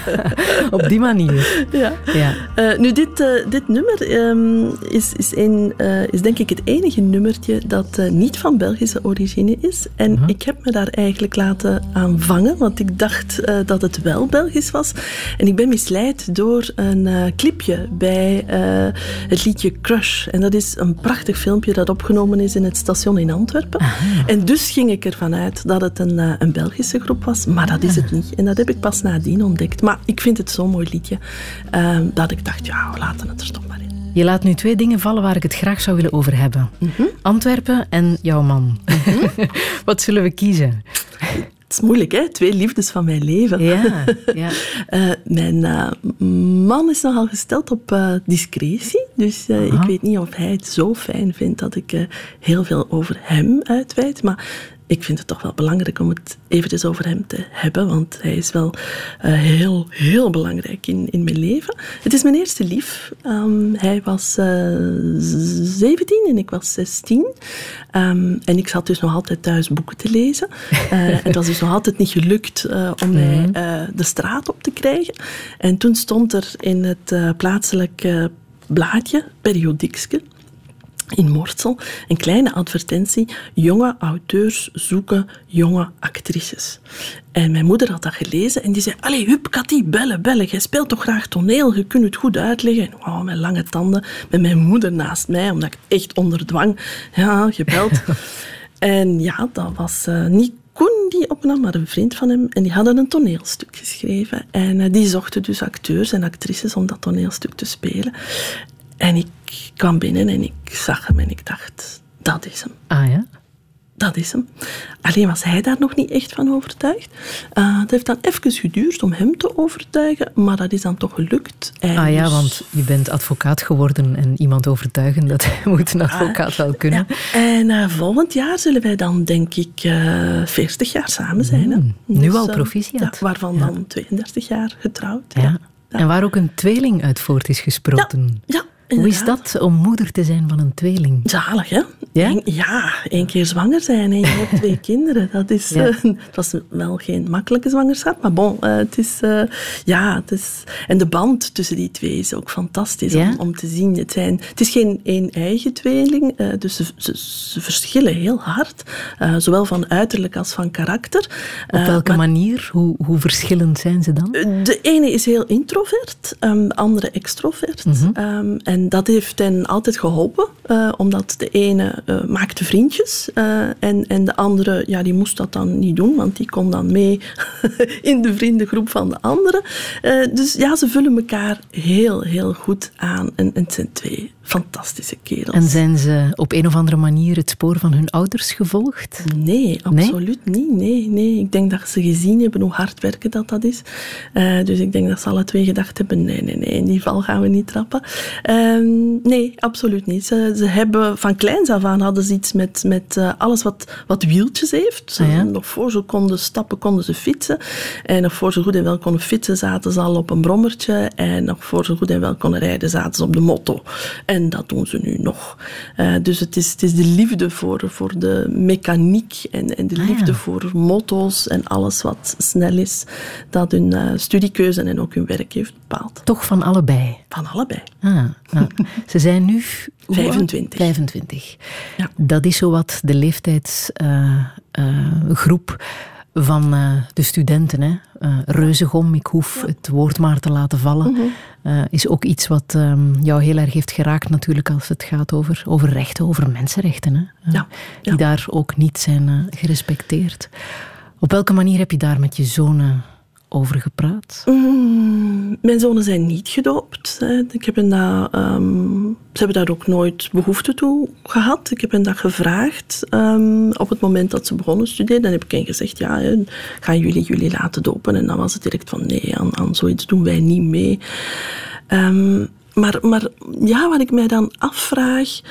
op die manier. Ja. Ja. Eh, nu, dit, dit nummer ehm, is, is, een, is denk ik het enige nummertje dat niet van Belgische origine is. En ik heb me daar eigenlijk laten aan vangen, want ik dacht dat het wel Belgisch was. En ik ben misleid door een clipje bij het liedje Crush. En dat is een prachtig filmpje dat opgenomen is in het station in Antwerpen. En dus ging ik ervan uit dat het een, eh, een Belgische groep was, maar dat is het niet. En dat heb ik pas nadien ontdekt. Maar ik vind het zo'n mooi liedje ehm, dat ik dacht, ja, we laten het er toch maar in. Je laat nu twee dingen vallen waar ik het graag zou willen over hebben. Antwerpen en jouw man. Wat zullen we kiezen? Het is moeilijk, hè? Twee liefdes van mijn leven. Ja, ja. Eh, mijn eh, man is nogal gesteld op eh, discretie. Dus ik weet niet of hij het zo fijn vindt dat ik heel veel over hem uitweid. Maar ik vind het toch wel belangrijk om het eventjes over hem te hebben. Want hij is wel eh, heel, heel belangrijk in, in mijn leven. Het is mijn eerste lief. Ehm, hij was eh 17 en ik was 16. Ehm, en ik zat dus nog altijd thuis boeken te lezen. Eh, en het was dus nog altijd niet gelukt eh, om mij eh, de straat op te krijgen. En toen stond er in het eh, plaatselijke blaadje, periodiekske, in Mortsel, een kleine advertentie. Jonge auteurs zoeken jonge actrices. En mijn moeder had dat gelezen en die zei, allee, hup, Cathy, bellen, bellen. Jij speelt toch graag toneel, je kunt het goed uitleggen. En wauw, met lange tanden, met mijn moeder naast mij, omdat ik echt onder dwang, ja, gebeld. en ja, dat was eh, niet Koen die opnam, maar een vriend van hem. En die hadden een toneelstuk geschreven. En eh, die zochten dus acteurs en actrices om dat toneelstuk te spelen. En ik kwam binnen en ik zag hem en ik dacht, dat is hem. Ah ja? Dat is hem. Alleen was hij daar nog niet echt van overtuigd. Uh, het heeft dan even geduurd om hem te overtuigen, maar dat is dan toch gelukt. En Ah ja, dus- want je bent advocaat geworden en iemand overtuigen, dat moet een advocaat wel kunnen. Ja. En eh, volgend jaar zullen wij dan, denk ik, eh 40 jaar samen zijn. hè. Mm, nu al eh, proficiat. ja, waarvan Ja. dan 32 jaar getrouwd. Ja. Ja. En waar ook een tweeling uit voort is gesproten. Ja, Hoe is dat om moeder te zijn van een tweeling? Zalig, hè? Ja? Eén- ja, één keer zwanger zijn en je hebt twee kinderen. Dat is, Ja. eh, het was wel geen makkelijke zwangerschap, maar bon, eh, het is, eh, ja, het is... En de band tussen die twee is ook fantastisch Ja? om, om te zien. Het, zijn, het is geen één-eigen tweeling, eh, dus ze, ze, ze verschillen heel hard, eh, zowel van uiterlijk als van karakter. Op Eh, welke maar manier? Hoe, hoe verschillend zijn ze dan? de ene is heel introvert, ehm, de andere extrovert. Mhm. Ehm, en dat heeft hen altijd geholpen, eh, omdat de ene eh, maakte vriendjes eh, en, en de andere ja, die moest dat dan niet doen, want die kon dan mee in de vriendengroep van de andere. Dus ja, ze vullen elkaar heel, heel goed aan. En, en het zijn twee fantastische kerels. En zijn ze op een of andere manier het spoor van hun ouders gevolgd? Nee, absoluut niet. Nee, nee. Ik denk dat ze gezien hebben hoe hard werken dat, dat is. Dus ik denk dat ze alle twee gedacht hebben, nee, nee, nee, in die val gaan we niet trappen. Ehm, nee, absoluut niet. Ze, ze hebben van kleins af aan hadden ze iets met, met eh, alles wat, wat wieltjes heeft. Ah, ja? Nog voor ze konden stappen, konden ze fietsen. En nog voor ze goed en wel konden fietsen, zaten ze al op een brommertje. En nog voor ze goed en wel konden rijden, zaten ze op de motto. En dat doen ze nu nog. Eh, dus het is, het is de liefde voor, voor de mechaniek en, en de Ah, ja. liefde voor motto's en alles wat snel is, dat hun eh, studiekeuze en ook hun werk heeft bepaald. Toch van allebei. Van allebei. Ah, Ze zijn nu... hoe oud? 25. 25. Ja. Dat is zowat de leeftijdsgroep van eh, de studenten. Hè. Eh, reuzegom, ik hoef het woord maar te laten vallen. Mhm. eh, is ook iets wat ehm, jou heel erg heeft geraakt natuurlijk als het gaat over, over rechten, over mensenrechten. Hè. Eh, Ja, Die ja. daar ook niet zijn eh, gerespecteerd. Op welke manier heb je daar met je zonen over gepraat? Mm, mijn zonen zijn niet gedoopt. Ik heb hen dat, ehm, ze hebben daar ook nooit behoefte toe gehad. Ik heb hen dat gevraagd ehm, op het moment dat ze begonnen studeren. Dan heb ik hen gezegd, ja, gaan jullie jullie laten dopen? En dan was het direct van, nee, aan, aan zoiets doen wij niet mee. Ehm, maar, maar ja, wat ik mij dan afvraag,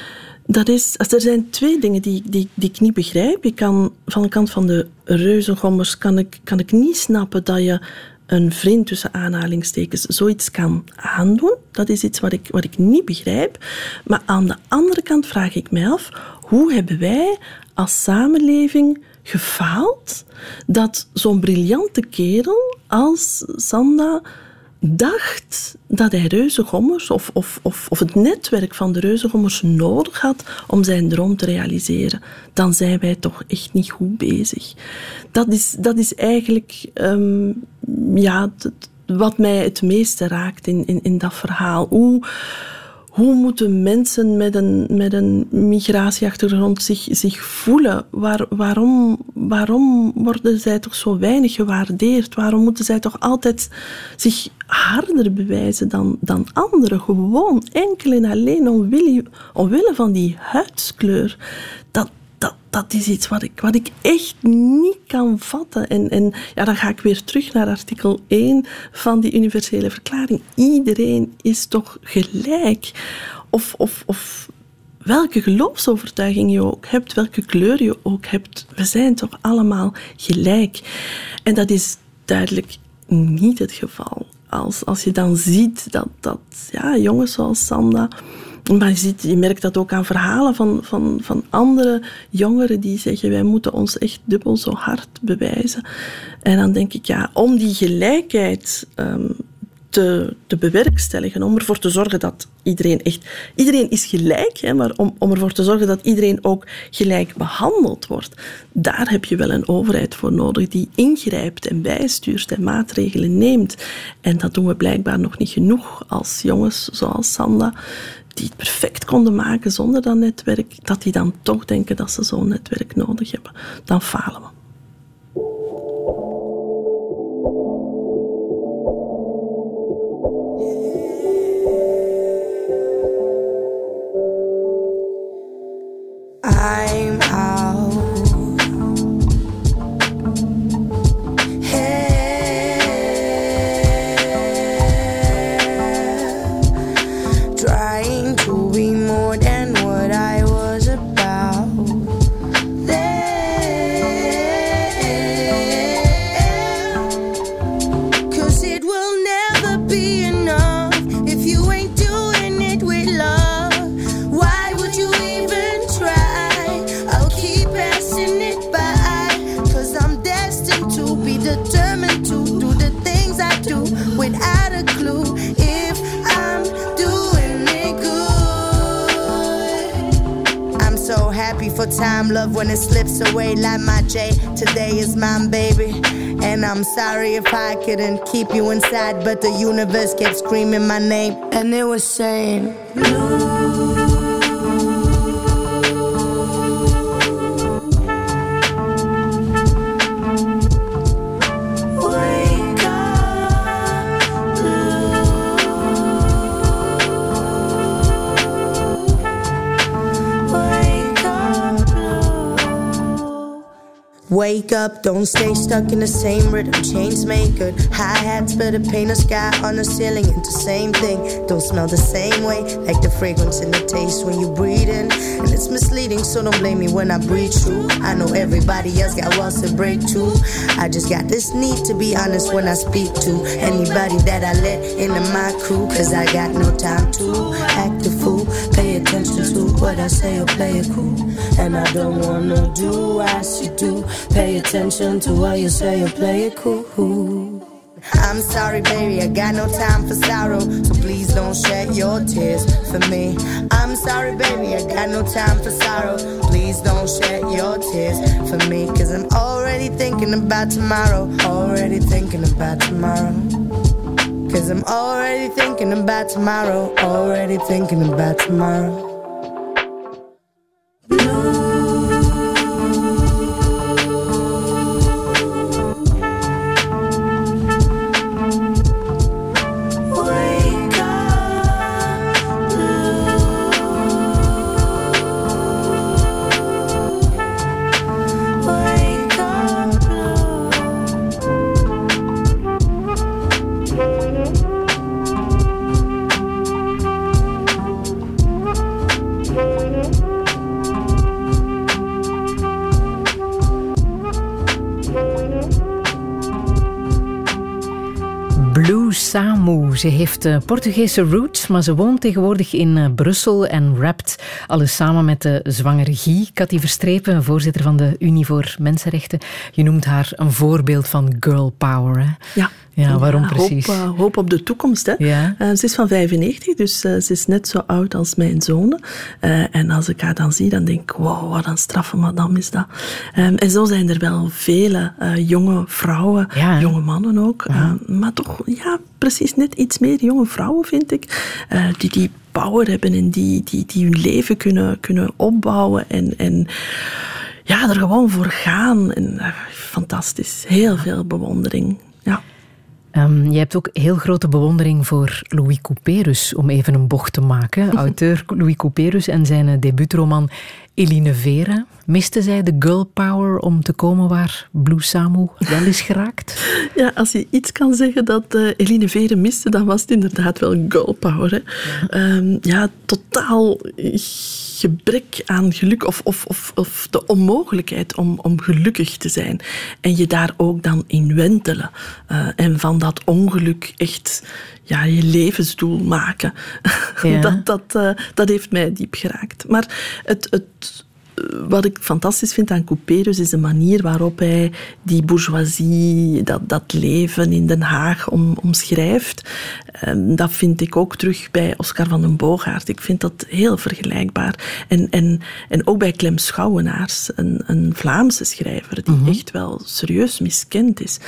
dat is, er zijn twee dingen die, die, die ik niet begrijp. Ik kan, van de kant van de reuzengommers kan ik, kan ik niet snappen dat je een vriend tussen aanhalingstekens zoiets kan aandoen. Dat is iets wat ik, wat ik niet begrijp. Maar aan de andere kant vraag ik mij af, hoe hebben wij als samenleving gefaald dat zo'n briljante kerel als Sanda dacht dat hij reuzengommers of, of, of, of het netwerk van de reuzengommers nodig had om zijn droom te realiseren, dan zijn wij toch echt niet goed bezig. Dat is, dat is eigenlijk um, ja, wat mij het meeste raakt in, in, in dat verhaal. Hoe moeten mensen met een, met een migratieachtergrond zich, zich voelen? Waar, waarom, waarom worden zij toch zo weinig gewaardeerd? Waarom moeten zij toch altijd zich harder bewijzen dan, dan anderen? Gewoon enkel en alleen omwille, omwille van die huidskleur. Dat, is iets wat ik, wat ik echt niet kan vatten. En, en ja, dan ga ik weer terug naar artikel 1 van die universele verklaring. Iedereen is toch gelijk. Of, of, of welke geloofsovertuiging je ook hebt, welke kleur je ook hebt, we zijn toch allemaal gelijk. En dat is duidelijk niet het geval. Als, als je dan ziet dat, dat ja, jongens zoals Sanda maar je, ziet, je merkt dat ook aan verhalen van, van, van andere jongeren die zeggen wij moeten ons echt dubbel zo hard bewijzen. En dan denk ik, ja, om die gelijkheid um, te, te bewerkstelligen, om ervoor te zorgen dat iedereen echt... Iedereen is gelijk, hè, maar om, om ervoor te zorgen dat iedereen ook gelijk behandeld wordt, daar heb je wel een overheid voor nodig die ingrijpt en bijstuurt en maatregelen neemt. En dat doen we blijkbaar nog niet genoeg als jongens zoals Sanda, die het perfect konden maken zonder dat netwerk, dat die dan toch denken dat ze zo'n netwerk nodig hebben. Dan falen we. I'm time, love, when it slips away like my J. Today is mine, baby. And I'm sorry if I couldn't keep you inside, but the universe kept screaming my name. And it was saying, Wake Wake up, don't stay stuck in the same rhythm. Chains make good. Hi hats better paint a sky on the ceiling It's the same thing. Don't smell the same way, like the fragrance and the taste when you breathe in. And it's misleading, so don't blame me when I breathe true. I know everybody else got walls to break too. I just got this need to be honest when I speak to anybody that I let into my crew. Cause I got no time to act fool. Pay attention to what I say or play it cool. And I don't wanna do as you do. Pay attention to what you say or play it cool. I'm sorry, baby, I got no time for sorrow. So please don't shed your tears for me. I'm sorry, baby, I got no time for sorrow. Please don't shed your tears for me. Cause I'm already thinking about tomorrow. Already thinking about tomorrow. Cause I'm already thinking about tomorrow. Already thinking about tomorrow. Ze heeft uh, Portugese roots, maar ze woont tegenwoordig in uh, Brussel en rapt alles samen met de zwangere Guy. Cathy Verstrepen, voorzitter van de Unie voor Mensenrechten. Je noemt haar een voorbeeld van girl power. Hè? Ja. Ja, waarom precies? Hoop, uh, hoop, op de toekomst. Hè. Ja. Uh, ze is van 95, dus uh, ze is net zo oud als mijn zoon. en als ik haar dan zie, dan denk ik, wow, wat een straffe madame is dat. Um, en zo zijn er wel vele jonge vrouwen, ja, jonge mannen ook. maar toch, ja, precies net iets meer jonge vrouwen, vind ik. die die power hebben en die, die, die hun leven kunnen, kunnen opbouwen en... en ja, er gewoon voor gaan. En, fantastisch. Heel veel bewondering. Ja. Um, je hebt ook heel grote bewondering voor Louis Couperus, om even een bocht te maken. Auteur Louis Couperus en zijn debuutroman Eline Vera. Miste zij de girl power om te komen waar Blue Samu wel is geraakt? Ja, als je iets kan zeggen dat uh, Eline Vera miste, dan was het inderdaad wel girl power. Hè. Ja. Um, ja, totaal gebrek aan geluk of, of, of, of de onmogelijkheid om, om gelukkig te zijn. En je daar ook dan in wentelen. Uh, en van dat ongeluk echt ja, je levensdoel maken. Ja. dat, dat, uh, dat heeft mij diep geraakt. Maar het, het, wat ik fantastisch vind aan Couperus is de manier waarop hij die bourgeoisie, dat, dat leven in Den Haag om, omschrijft. Um, dat vind ik ook terug bij Oscar van den Boogaard. Ik vind dat heel vergelijkbaar. En, en, en ook bij Clem Schouwenaars, een, een Vlaamse schrijver die Mhm. echt wel serieus miskend is.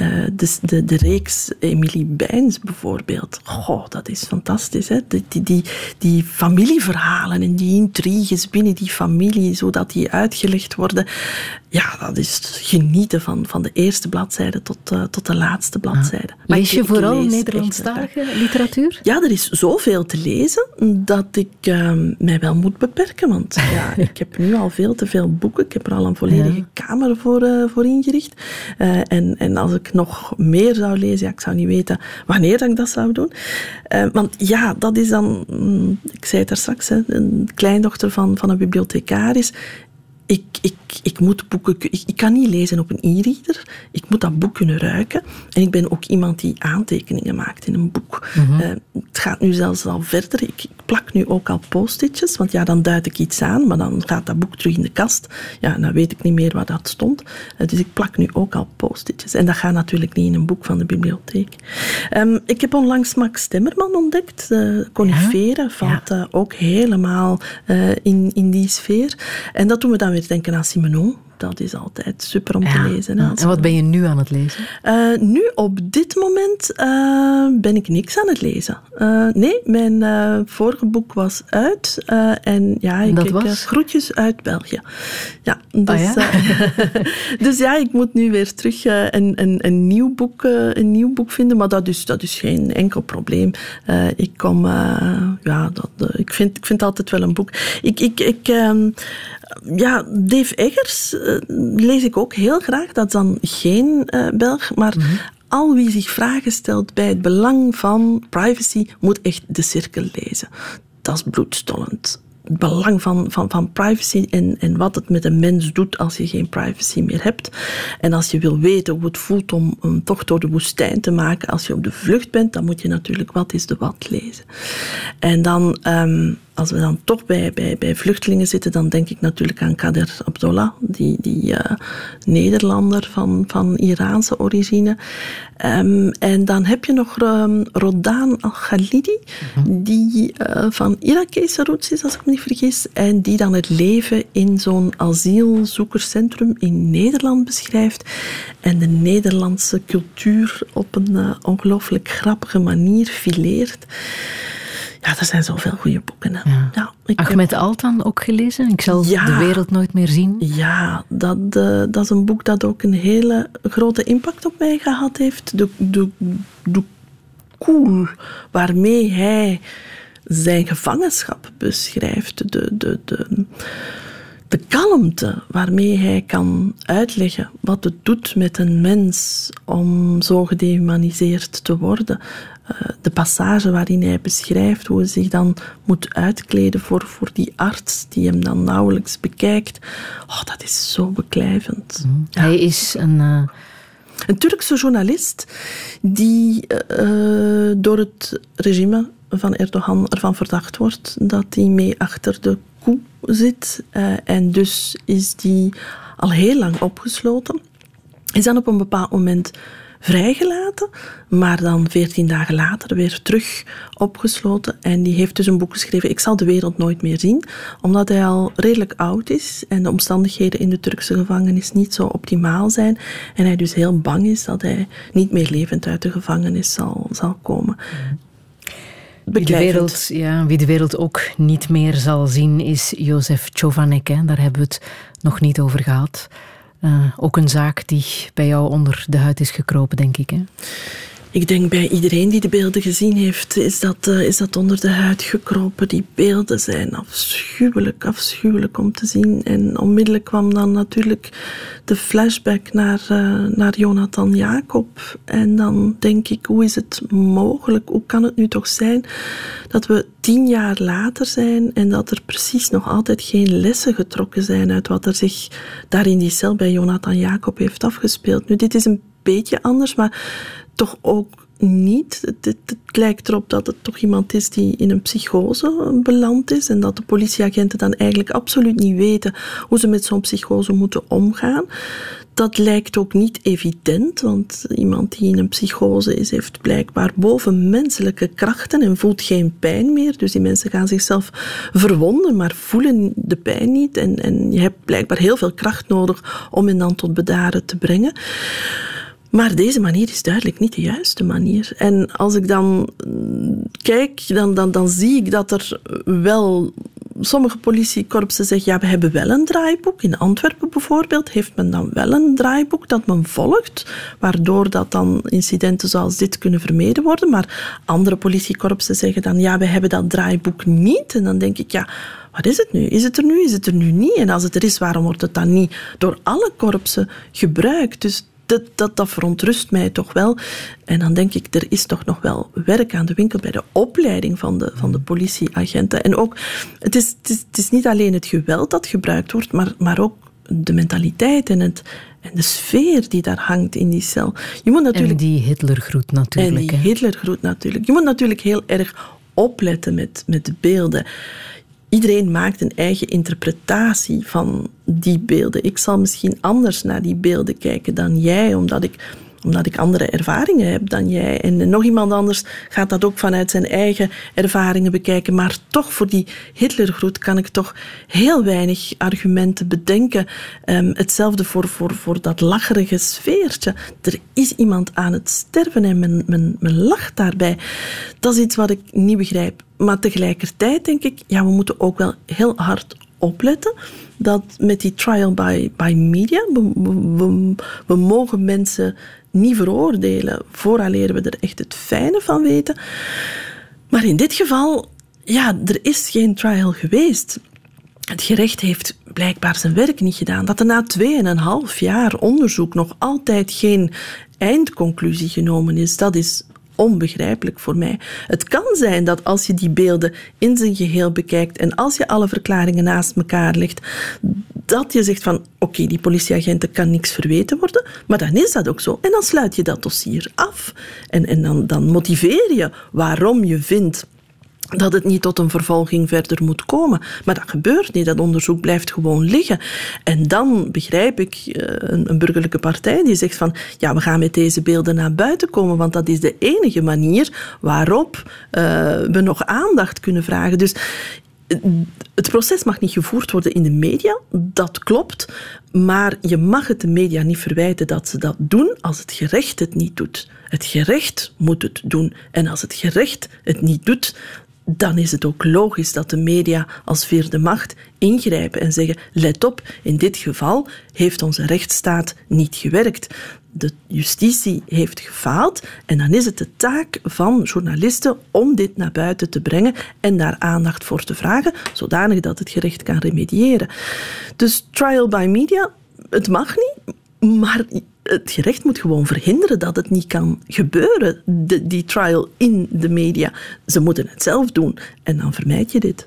Uh, de, de, de reeks Emilie Bijns bijvoorbeeld. Goh, dat is fantastisch. Hè? Die, die, die, die familieverhalen en die intriges binnen die familie, zodat die uitgelegd worden. Ja, dat is genieten van, van de eerste bladzijde tot, uh, tot de laatste bladzijde. Maar Lees ik- je ik vooral lees echt Nederlandstalige literatuur? ja, er is zoveel te lezen dat ik ehm, mij wel moet beperken. Want ja, ik heb nu al veel te veel boeken. Ik heb er al een volledige Ja. kamer voor, eh, voor ingericht. Eh, en, en als ik nog meer zou lezen, ja, ik zou niet weten wanneer ik dat zou doen. Eh, want ja, dat is dan, mm, ik zei het daar straks, hè, een kleindochter van, van een bibliothecaris. gratis Ik, ik, ik moet boeken... Ik, ik kan niet lezen op een e-reader. Ik moet dat boek kunnen ruiken. En ik ben ook iemand die aantekeningen maakt in een boek. Eh, het gaat nu zelfs al verder. Ik, ik plak nu ook al post-itjes. Want ja, dan duid ik iets aan. Maar dan gaat dat boek terug in de kast. Ja, en dan weet ik niet meer waar dat stond. Eh, dus ik plak nu ook al post-itjes. En dat gaat natuurlijk niet in een boek van de bibliotheek. Ehm, ik heb onlangs Max Stemmerman ontdekt. Uh, Coniferen valt eh, ook helemaal in, in die sfeer. En dat doet me dan weer denken aan Simenon. Dat is altijd super om te lezen. hè, En wat ben je nu aan het lezen? eh, nu, op dit moment, eh, ben ik niks aan het lezen. Eh, nee, mijn vorige boek was uit. en ja, ik dat was? groetjes uit België. Ja, dus, Ah, ja? dus ja, ik moet nu weer terug een, een, een, nieuw boek, een nieuw boek vinden. Maar dat is, dat is geen enkel probleem. Ik kom, ja, dat, ik, vind, ik vind altijd wel een boek. Ik, ik, ik, ehm, ja, Dave Eggers eh, lees ik ook heel graag. Dat is dan geen eh, Belg, maar al wie zich vragen stelt bij het belang van privacy, moet echt de cirkel lezen. Dat is bloedstollend. Het belang van, van, van privacy en, en wat het met een mens doet als je geen privacy meer hebt. En als je wil weten hoe het voelt om een tocht door de woestijn te maken als je op de vlucht bent, dan moet je natuurlijk Wat is de Wat lezen. En dan, ehm, als we dan toch bij, bij, bij vluchtelingen zitten, dan denk ik natuurlijk aan Kader Abdollah, die, die eh, Nederlander van, van Iraanse origine. Ehm, en dan heb je nog ehm, Rodan Al-Khalidi, die eh, van Irakese roots is, als ik me niet vergis, en die dan het leven in zo'n asielzoekerscentrum in Nederland beschrijft en de Nederlandse cultuur op een eh, ongelooflijk grappige manier fileert. Ja, er zijn zoveel goede boeken. Hè. Ja. Ja, ik heb- Ahmed Altan ook gelezen? Ik zal Ja. de wereld nooit meer zien. ja, dat, eh, dat is een boek dat ook een hele grote impact op mij gehad heeft. De, de, de cool waarmee hij zijn gevangenschap beschrijft. De, de, de, de kalmte waarmee hij kan uitleggen wat het doet met een mens om zo gedehumaniseerd te worden. Eh, de passage waarin hij beschrijft hoe hij zich dan moet uitkleden voor, voor die arts die hem dan nauwelijks bekijkt. Oh, dat is zo beklijvend. Hij is een, eh, een Turkse journalist die uh, door het regime van Erdogan ervan verdacht wordt dat hij mee achter de koe zit. Uh, en dus is die al heel lang opgesloten. Is dan op een bepaald moment vrijgelaten, maar dan veertien dagen later weer terug opgesloten. En die heeft dus een boek geschreven, Ik zal de wereld nooit meer zien, omdat hij al redelijk oud is en de omstandigheden in de Turkse gevangenis niet zo optimaal zijn. En hij dus heel bang is dat hij niet meer levend uit de gevangenis zal, zal komen. Wie de, wereld, ja, wie de wereld ook niet meer zal zien is Jozef Chovanek. Hè. Daar hebben we het nog niet over gehad. Uh, ook een zaak die bij jou onder de huid is gekropen, denk ik. Hè? Ik denk bij iedereen die de beelden gezien heeft, is dat, uh, is dat onder de huid gekropen. Die beelden zijn afschuwelijk, afschuwelijk om te zien. En onmiddellijk kwam dan natuurlijk de flashback naar, uh, naar Jonathan Jacob. En dan denk ik, hoe is het mogelijk? Hoe kan het nu toch zijn dat we tien jaar later zijn en dat er precies nog altijd geen lessen getrokken zijn uit wat er zich daar in die cel bij Jonathan Jacob heeft afgespeeld? Nu, dit is een beetje anders, maar toch ook niet. Het, lijkt erop dat het toch iemand is die in een psychose beland is en dat de politieagenten dan eigenlijk absoluut niet weten hoe ze met zo'n psychose moeten omgaan. Dat lijkt ook niet evident, want iemand die in een psychose is, heeft blijkbaar bovenmenselijke krachten en voelt geen pijn meer. Dus die mensen gaan zichzelf verwonden, maar voelen de pijn niet. En, en je hebt blijkbaar heel veel kracht nodig om hen dan tot bedaren te brengen. Maar deze manier is duidelijk niet de juiste manier. En als ik dan mm, kijk, dan, dan, dan zie ik dat er wel sommige politiekorpsen zeggen, ja, we hebben wel een draaiboek. In Antwerpen bijvoorbeeld heeft men dan wel een draaiboek dat men volgt, waardoor dat dan incidenten zoals dit kunnen vermeden worden. Maar andere politiekorpsen zeggen dan, ja, we hebben dat draaiboek niet. En dan denk ik, ja, wat is het nu? Is het er nu? Is het er nu niet? En als het er is, waarom wordt het dan niet door alle korpsen gebruikt? Dus dat, dat, dat verontrust mij toch wel. En dan denk ik, er is toch nog wel werk aan de winkel bij de opleiding van de, van de politieagenten. En ook, het is, het, is, het is niet alleen het geweld dat gebruikt wordt, maar, maar ook de mentaliteit en, het, en de sfeer die daar hangt in die cel. Je moet natuurlijk, en die Hitlergroet natuurlijk. En die Hitlergroet natuurlijk. Je moet natuurlijk heel erg opletten met, met de beelden. Iedereen maakt een eigen interpretatie van die beelden. Ik zal misschien anders naar die beelden kijken dan jij, omdat ik omdat ik andere ervaringen heb dan jij. En nog iemand anders gaat dat ook vanuit zijn eigen ervaringen bekijken. Maar toch, voor die Hitlergroet kan ik toch heel weinig argumenten bedenken. Um, hetzelfde voor, voor, voor dat lacherige sfeertje. Er is iemand aan het sterven en men, men lacht daarbij. Dat is iets wat ik niet begrijp. Maar tegelijkertijd denk ik, ja, we moeten ook wel heel hard opletten dat met die trial by, by media, we, mogen mensen niet veroordelen vooraleer we er echt het fijne van weten. Maar in dit geval, ja, er is geen trial geweest. Het gerecht heeft blijkbaar zijn werk niet gedaan. Dat er na tweeënhalf jaar onderzoek nog altijd geen eindconclusie genomen is, dat is onbegrijpelijk voor mij. Het kan zijn dat als je die beelden in zijn geheel bekijkt en als je alle verklaringen naast elkaar legt, dat je zegt van oké, die politieagenten kan niks verweten worden, maar dan is dat ook zo. En dan sluit je dat dossier af. En, en dan, dan motiveer je waarom je vindt dat het niet tot een vervolging verder moet komen. Maar dat gebeurt niet. Dat onderzoek blijft gewoon liggen. En dan begrijp ik eh, een, burgerlijke partij die zegt van ja, we gaan met deze beelden naar buiten komen, want dat is de enige manier waarop uh, we nog aandacht kunnen vragen. Dus het proces mag niet gevoerd worden in de media, dat klopt. Maar je mag het de media niet verwijten dat ze dat doen als het gerecht het niet doet. Het gerecht moet het doen. En als het gerecht het niet doet, dan is het ook logisch dat de media als vierde macht ingrijpen en zeggen: let op, in dit geval heeft onze rechtsstaat niet gewerkt. De justitie heeft gefaald en dan is het de taak van journalisten om dit naar buiten te brengen en daar aandacht voor te vragen, zodanig dat het gerecht kan remediëren. Dus trial by media, het mag niet, maar het gerecht moet gewoon verhinderen dat het niet kan gebeuren, de, die trial in de media. Ze moeten het zelf doen en dan vermijd je dit.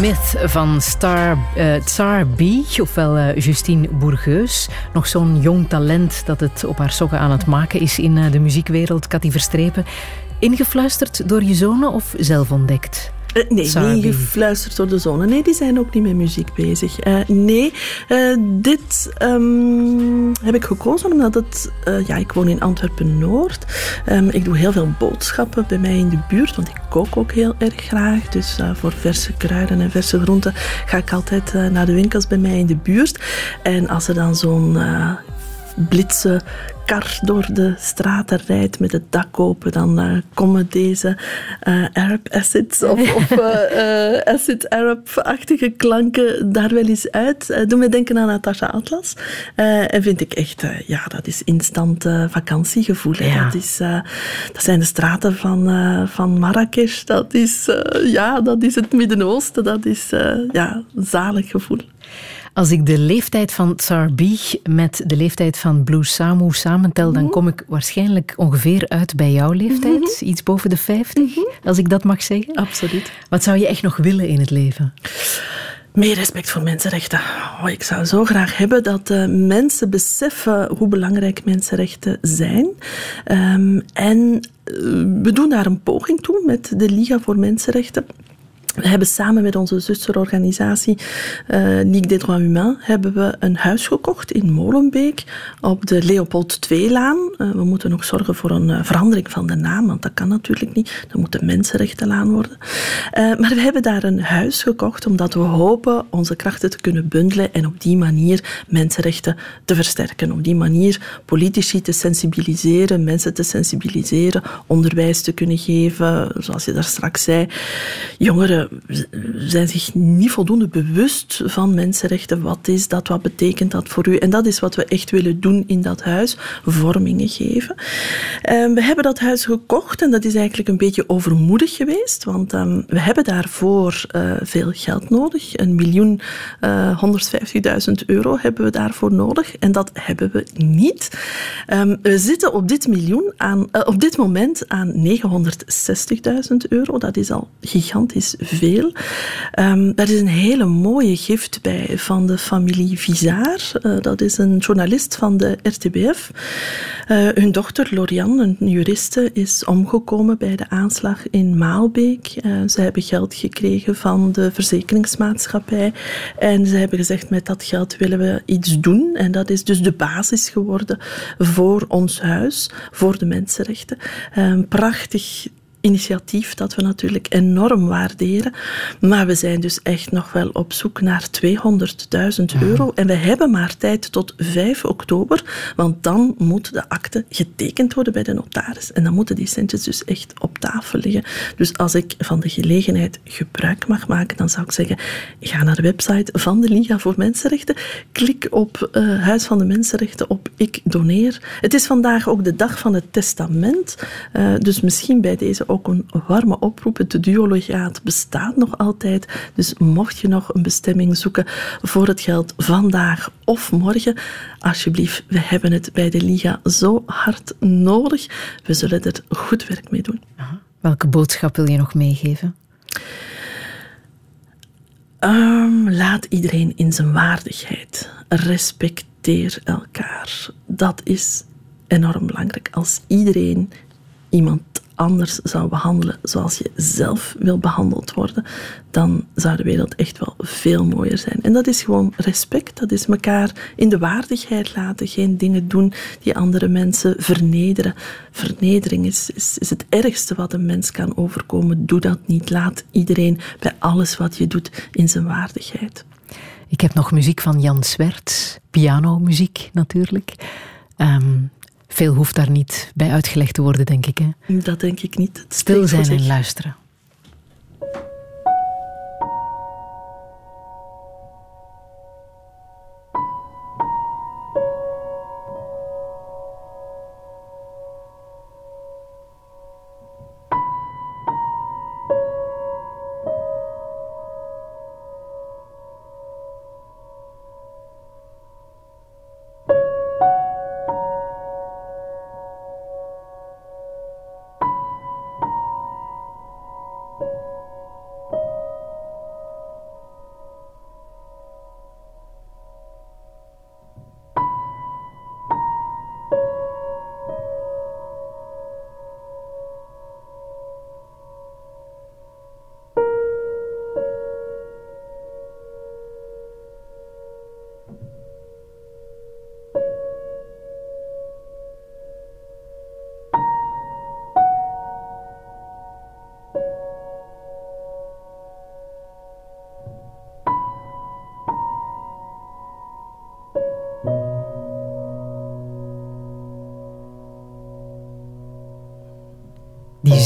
Myth van Star, eh, Tsar B, ofwel eh, Justine Bourgeus. Nog zo'n jong talent dat het op haar sokken aan het maken is in eh, de muziekwereld. Cathy Verstrepen. Ingefluisterd door je zonen of zelf ontdekt? Eh, nee, Sarah niet gefluisterd door de zone. Nee, die zijn ook niet met muziek bezig. Eh, nee, eh, dit ehm, heb ik gekozen omdat het... ja, ik woon in Antwerpen-Noord. Ehm, ik doe heel veel boodschappen bij mij in de buurt, want ik kook ook heel erg graag. Dus voor verse kruiden en verse groenten ga ik altijd naar de winkels bij mij in de buurt. En als er dan zo'n... blitse kar door de straten rijdt met het dak open, dan eh, komen deze eh, Arab acids of, of eh, acid Arab-achtige klanken daar wel eens uit. Uh, doe me denken aan Natasha Atlas. En vind ik echt, ja, dat is instant vakantiegevoel. Ja. Dat, is, dat zijn de straten van, van Marrakesh. Dat is, ja, dat is het Midden-Oosten. Dat is, ja, een zalig gevoel. Als ik de leeftijd van Tsar B met de leeftijd van Blue Samu samentel, dan kom ik waarschijnlijk ongeveer uit bij jouw leeftijd. Iets boven de 50, als ik dat mag zeggen. Absoluut. Wat zou je echt nog willen in het leven? Meer respect voor mensenrechten. Oh, ik zou zo graag hebben dat eh, mensen beseffen hoe belangrijk mensenrechten zijn. Ehm, en eh, we doen daar een poging toe met de Liga voor Mensenrechten. We hebben samen met onze zusterorganisatie eh Ligue des Droits Humains hebben we een huis gekocht in Molenbeek op de Leopold II-laan. Eh, we moeten nog zorgen voor een eh, verandering van de naam, want dat kan natuurlijk niet. Dat moet de Mensenrechtenlaan worden. Maar we hebben daar een huis gekocht omdat we hopen onze krachten te kunnen bundelen en op die manier mensenrechten te versterken. Op die manier politici te sensibiliseren, mensen te sensibiliseren, onderwijs te kunnen geven. Zoals je daar straks zei, jongeren zijn zich niet voldoende bewust van mensenrechten. Wat is dat? Wat betekent dat voor u? En dat is wat we echt willen doen in dat huis. Vormingen geven. Eh, we hebben dat huis gekocht en dat is eigenlijk een beetje overmoedig geweest. Want ehm, we hebben daarvoor eh, veel geld nodig. Een miljoen eh 150.000 euro hebben we daarvoor nodig. En dat hebben we niet. Ehm, we zitten op dit, miljoen aan, eh, op dit moment aan 960.000 euro. Dat is al gigantisch veel. Ehm daar is een hele mooie gift bij van de familie Vizaar. Eh, dat is een journalist van de RTBF. Eh, hun dochter Lorian, een juriste, is omgekomen bij de aanslag in Maalbeek. Eh, ze hebben geld gekregen van de verzekeringsmaatschappij. En ze hebben gezegd, met dat geld willen we iets doen. En dat is dus de basis geworden voor ons huis, voor de mensenrechten. Een prachtig initiatief dat we natuurlijk enorm waarderen. Maar we zijn dus echt nog wel op zoek naar 200.000 euro. En we hebben maar tijd tot 5 oktober, want dan moet de akte getekend worden bij de notaris. En dan moeten die centjes dus echt op tafel liggen. Dus als ik van de gelegenheid gebruik mag maken, dan zou ik zeggen, ga naar de website van de Liga voor Mensenrechten, klik op eh, Huis van de Mensenrechten, op Ik doneer. Het is vandaag ook de dag van het testament, eh, dus misschien bij deze ook een warme oproep. Het duologaat bestaat nog altijd, dus mocht je nog een bestemming zoeken voor het geld vandaag of morgen, alsjeblieft, we hebben het bij de Liga zo hard nodig. We zullen er goed werk mee doen. Welke boodschap wil je nog meegeven? Ehm, laat iedereen in zijn waardigheid. Respecteer elkaar. Dat is enorm belangrijk. Als iedereen iemand anders zou behandelen zoals je zelf wil behandeld worden, dan zou de wereld echt wel veel mooier zijn. En dat is gewoon respect. Dat is elkaar in de waardigheid laten. Geen dingen doen die andere mensen vernederen. Vernedering is, is, is het ergste wat een mens kan overkomen. Doe dat niet. Laat iedereen bij alles wat je doet in zijn waardigheid. Ik heb nog muziek van Jan Swerts, pianomuziek natuurlijk. Ehm, veel hoeft daar niet bij uitgelegd te worden, denk ik. Hè? Dat denk ik niet. Stil zijn en luisteren.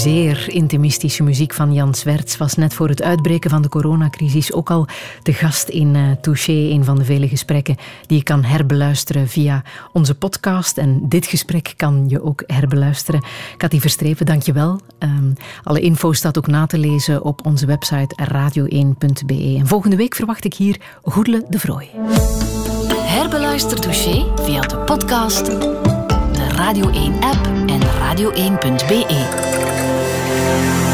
Zeer intimistische muziek van Jan Swerts was net voor het uitbreken van de coronacrisis ook al de gast in uh, Touché, een van de vele gesprekken die je kan herbeluisteren via onze podcast. En dit gesprek kan je ook herbeluisteren. Cathy Verstrepen, dank je wel. Um, alle info staat ook na te lezen op onze website radio1.be. En volgende week verwacht ik hier Goedele de Vrooi. Herbeluister Touché via de podcast, de Radio 1-app en radio1.be. Thank you.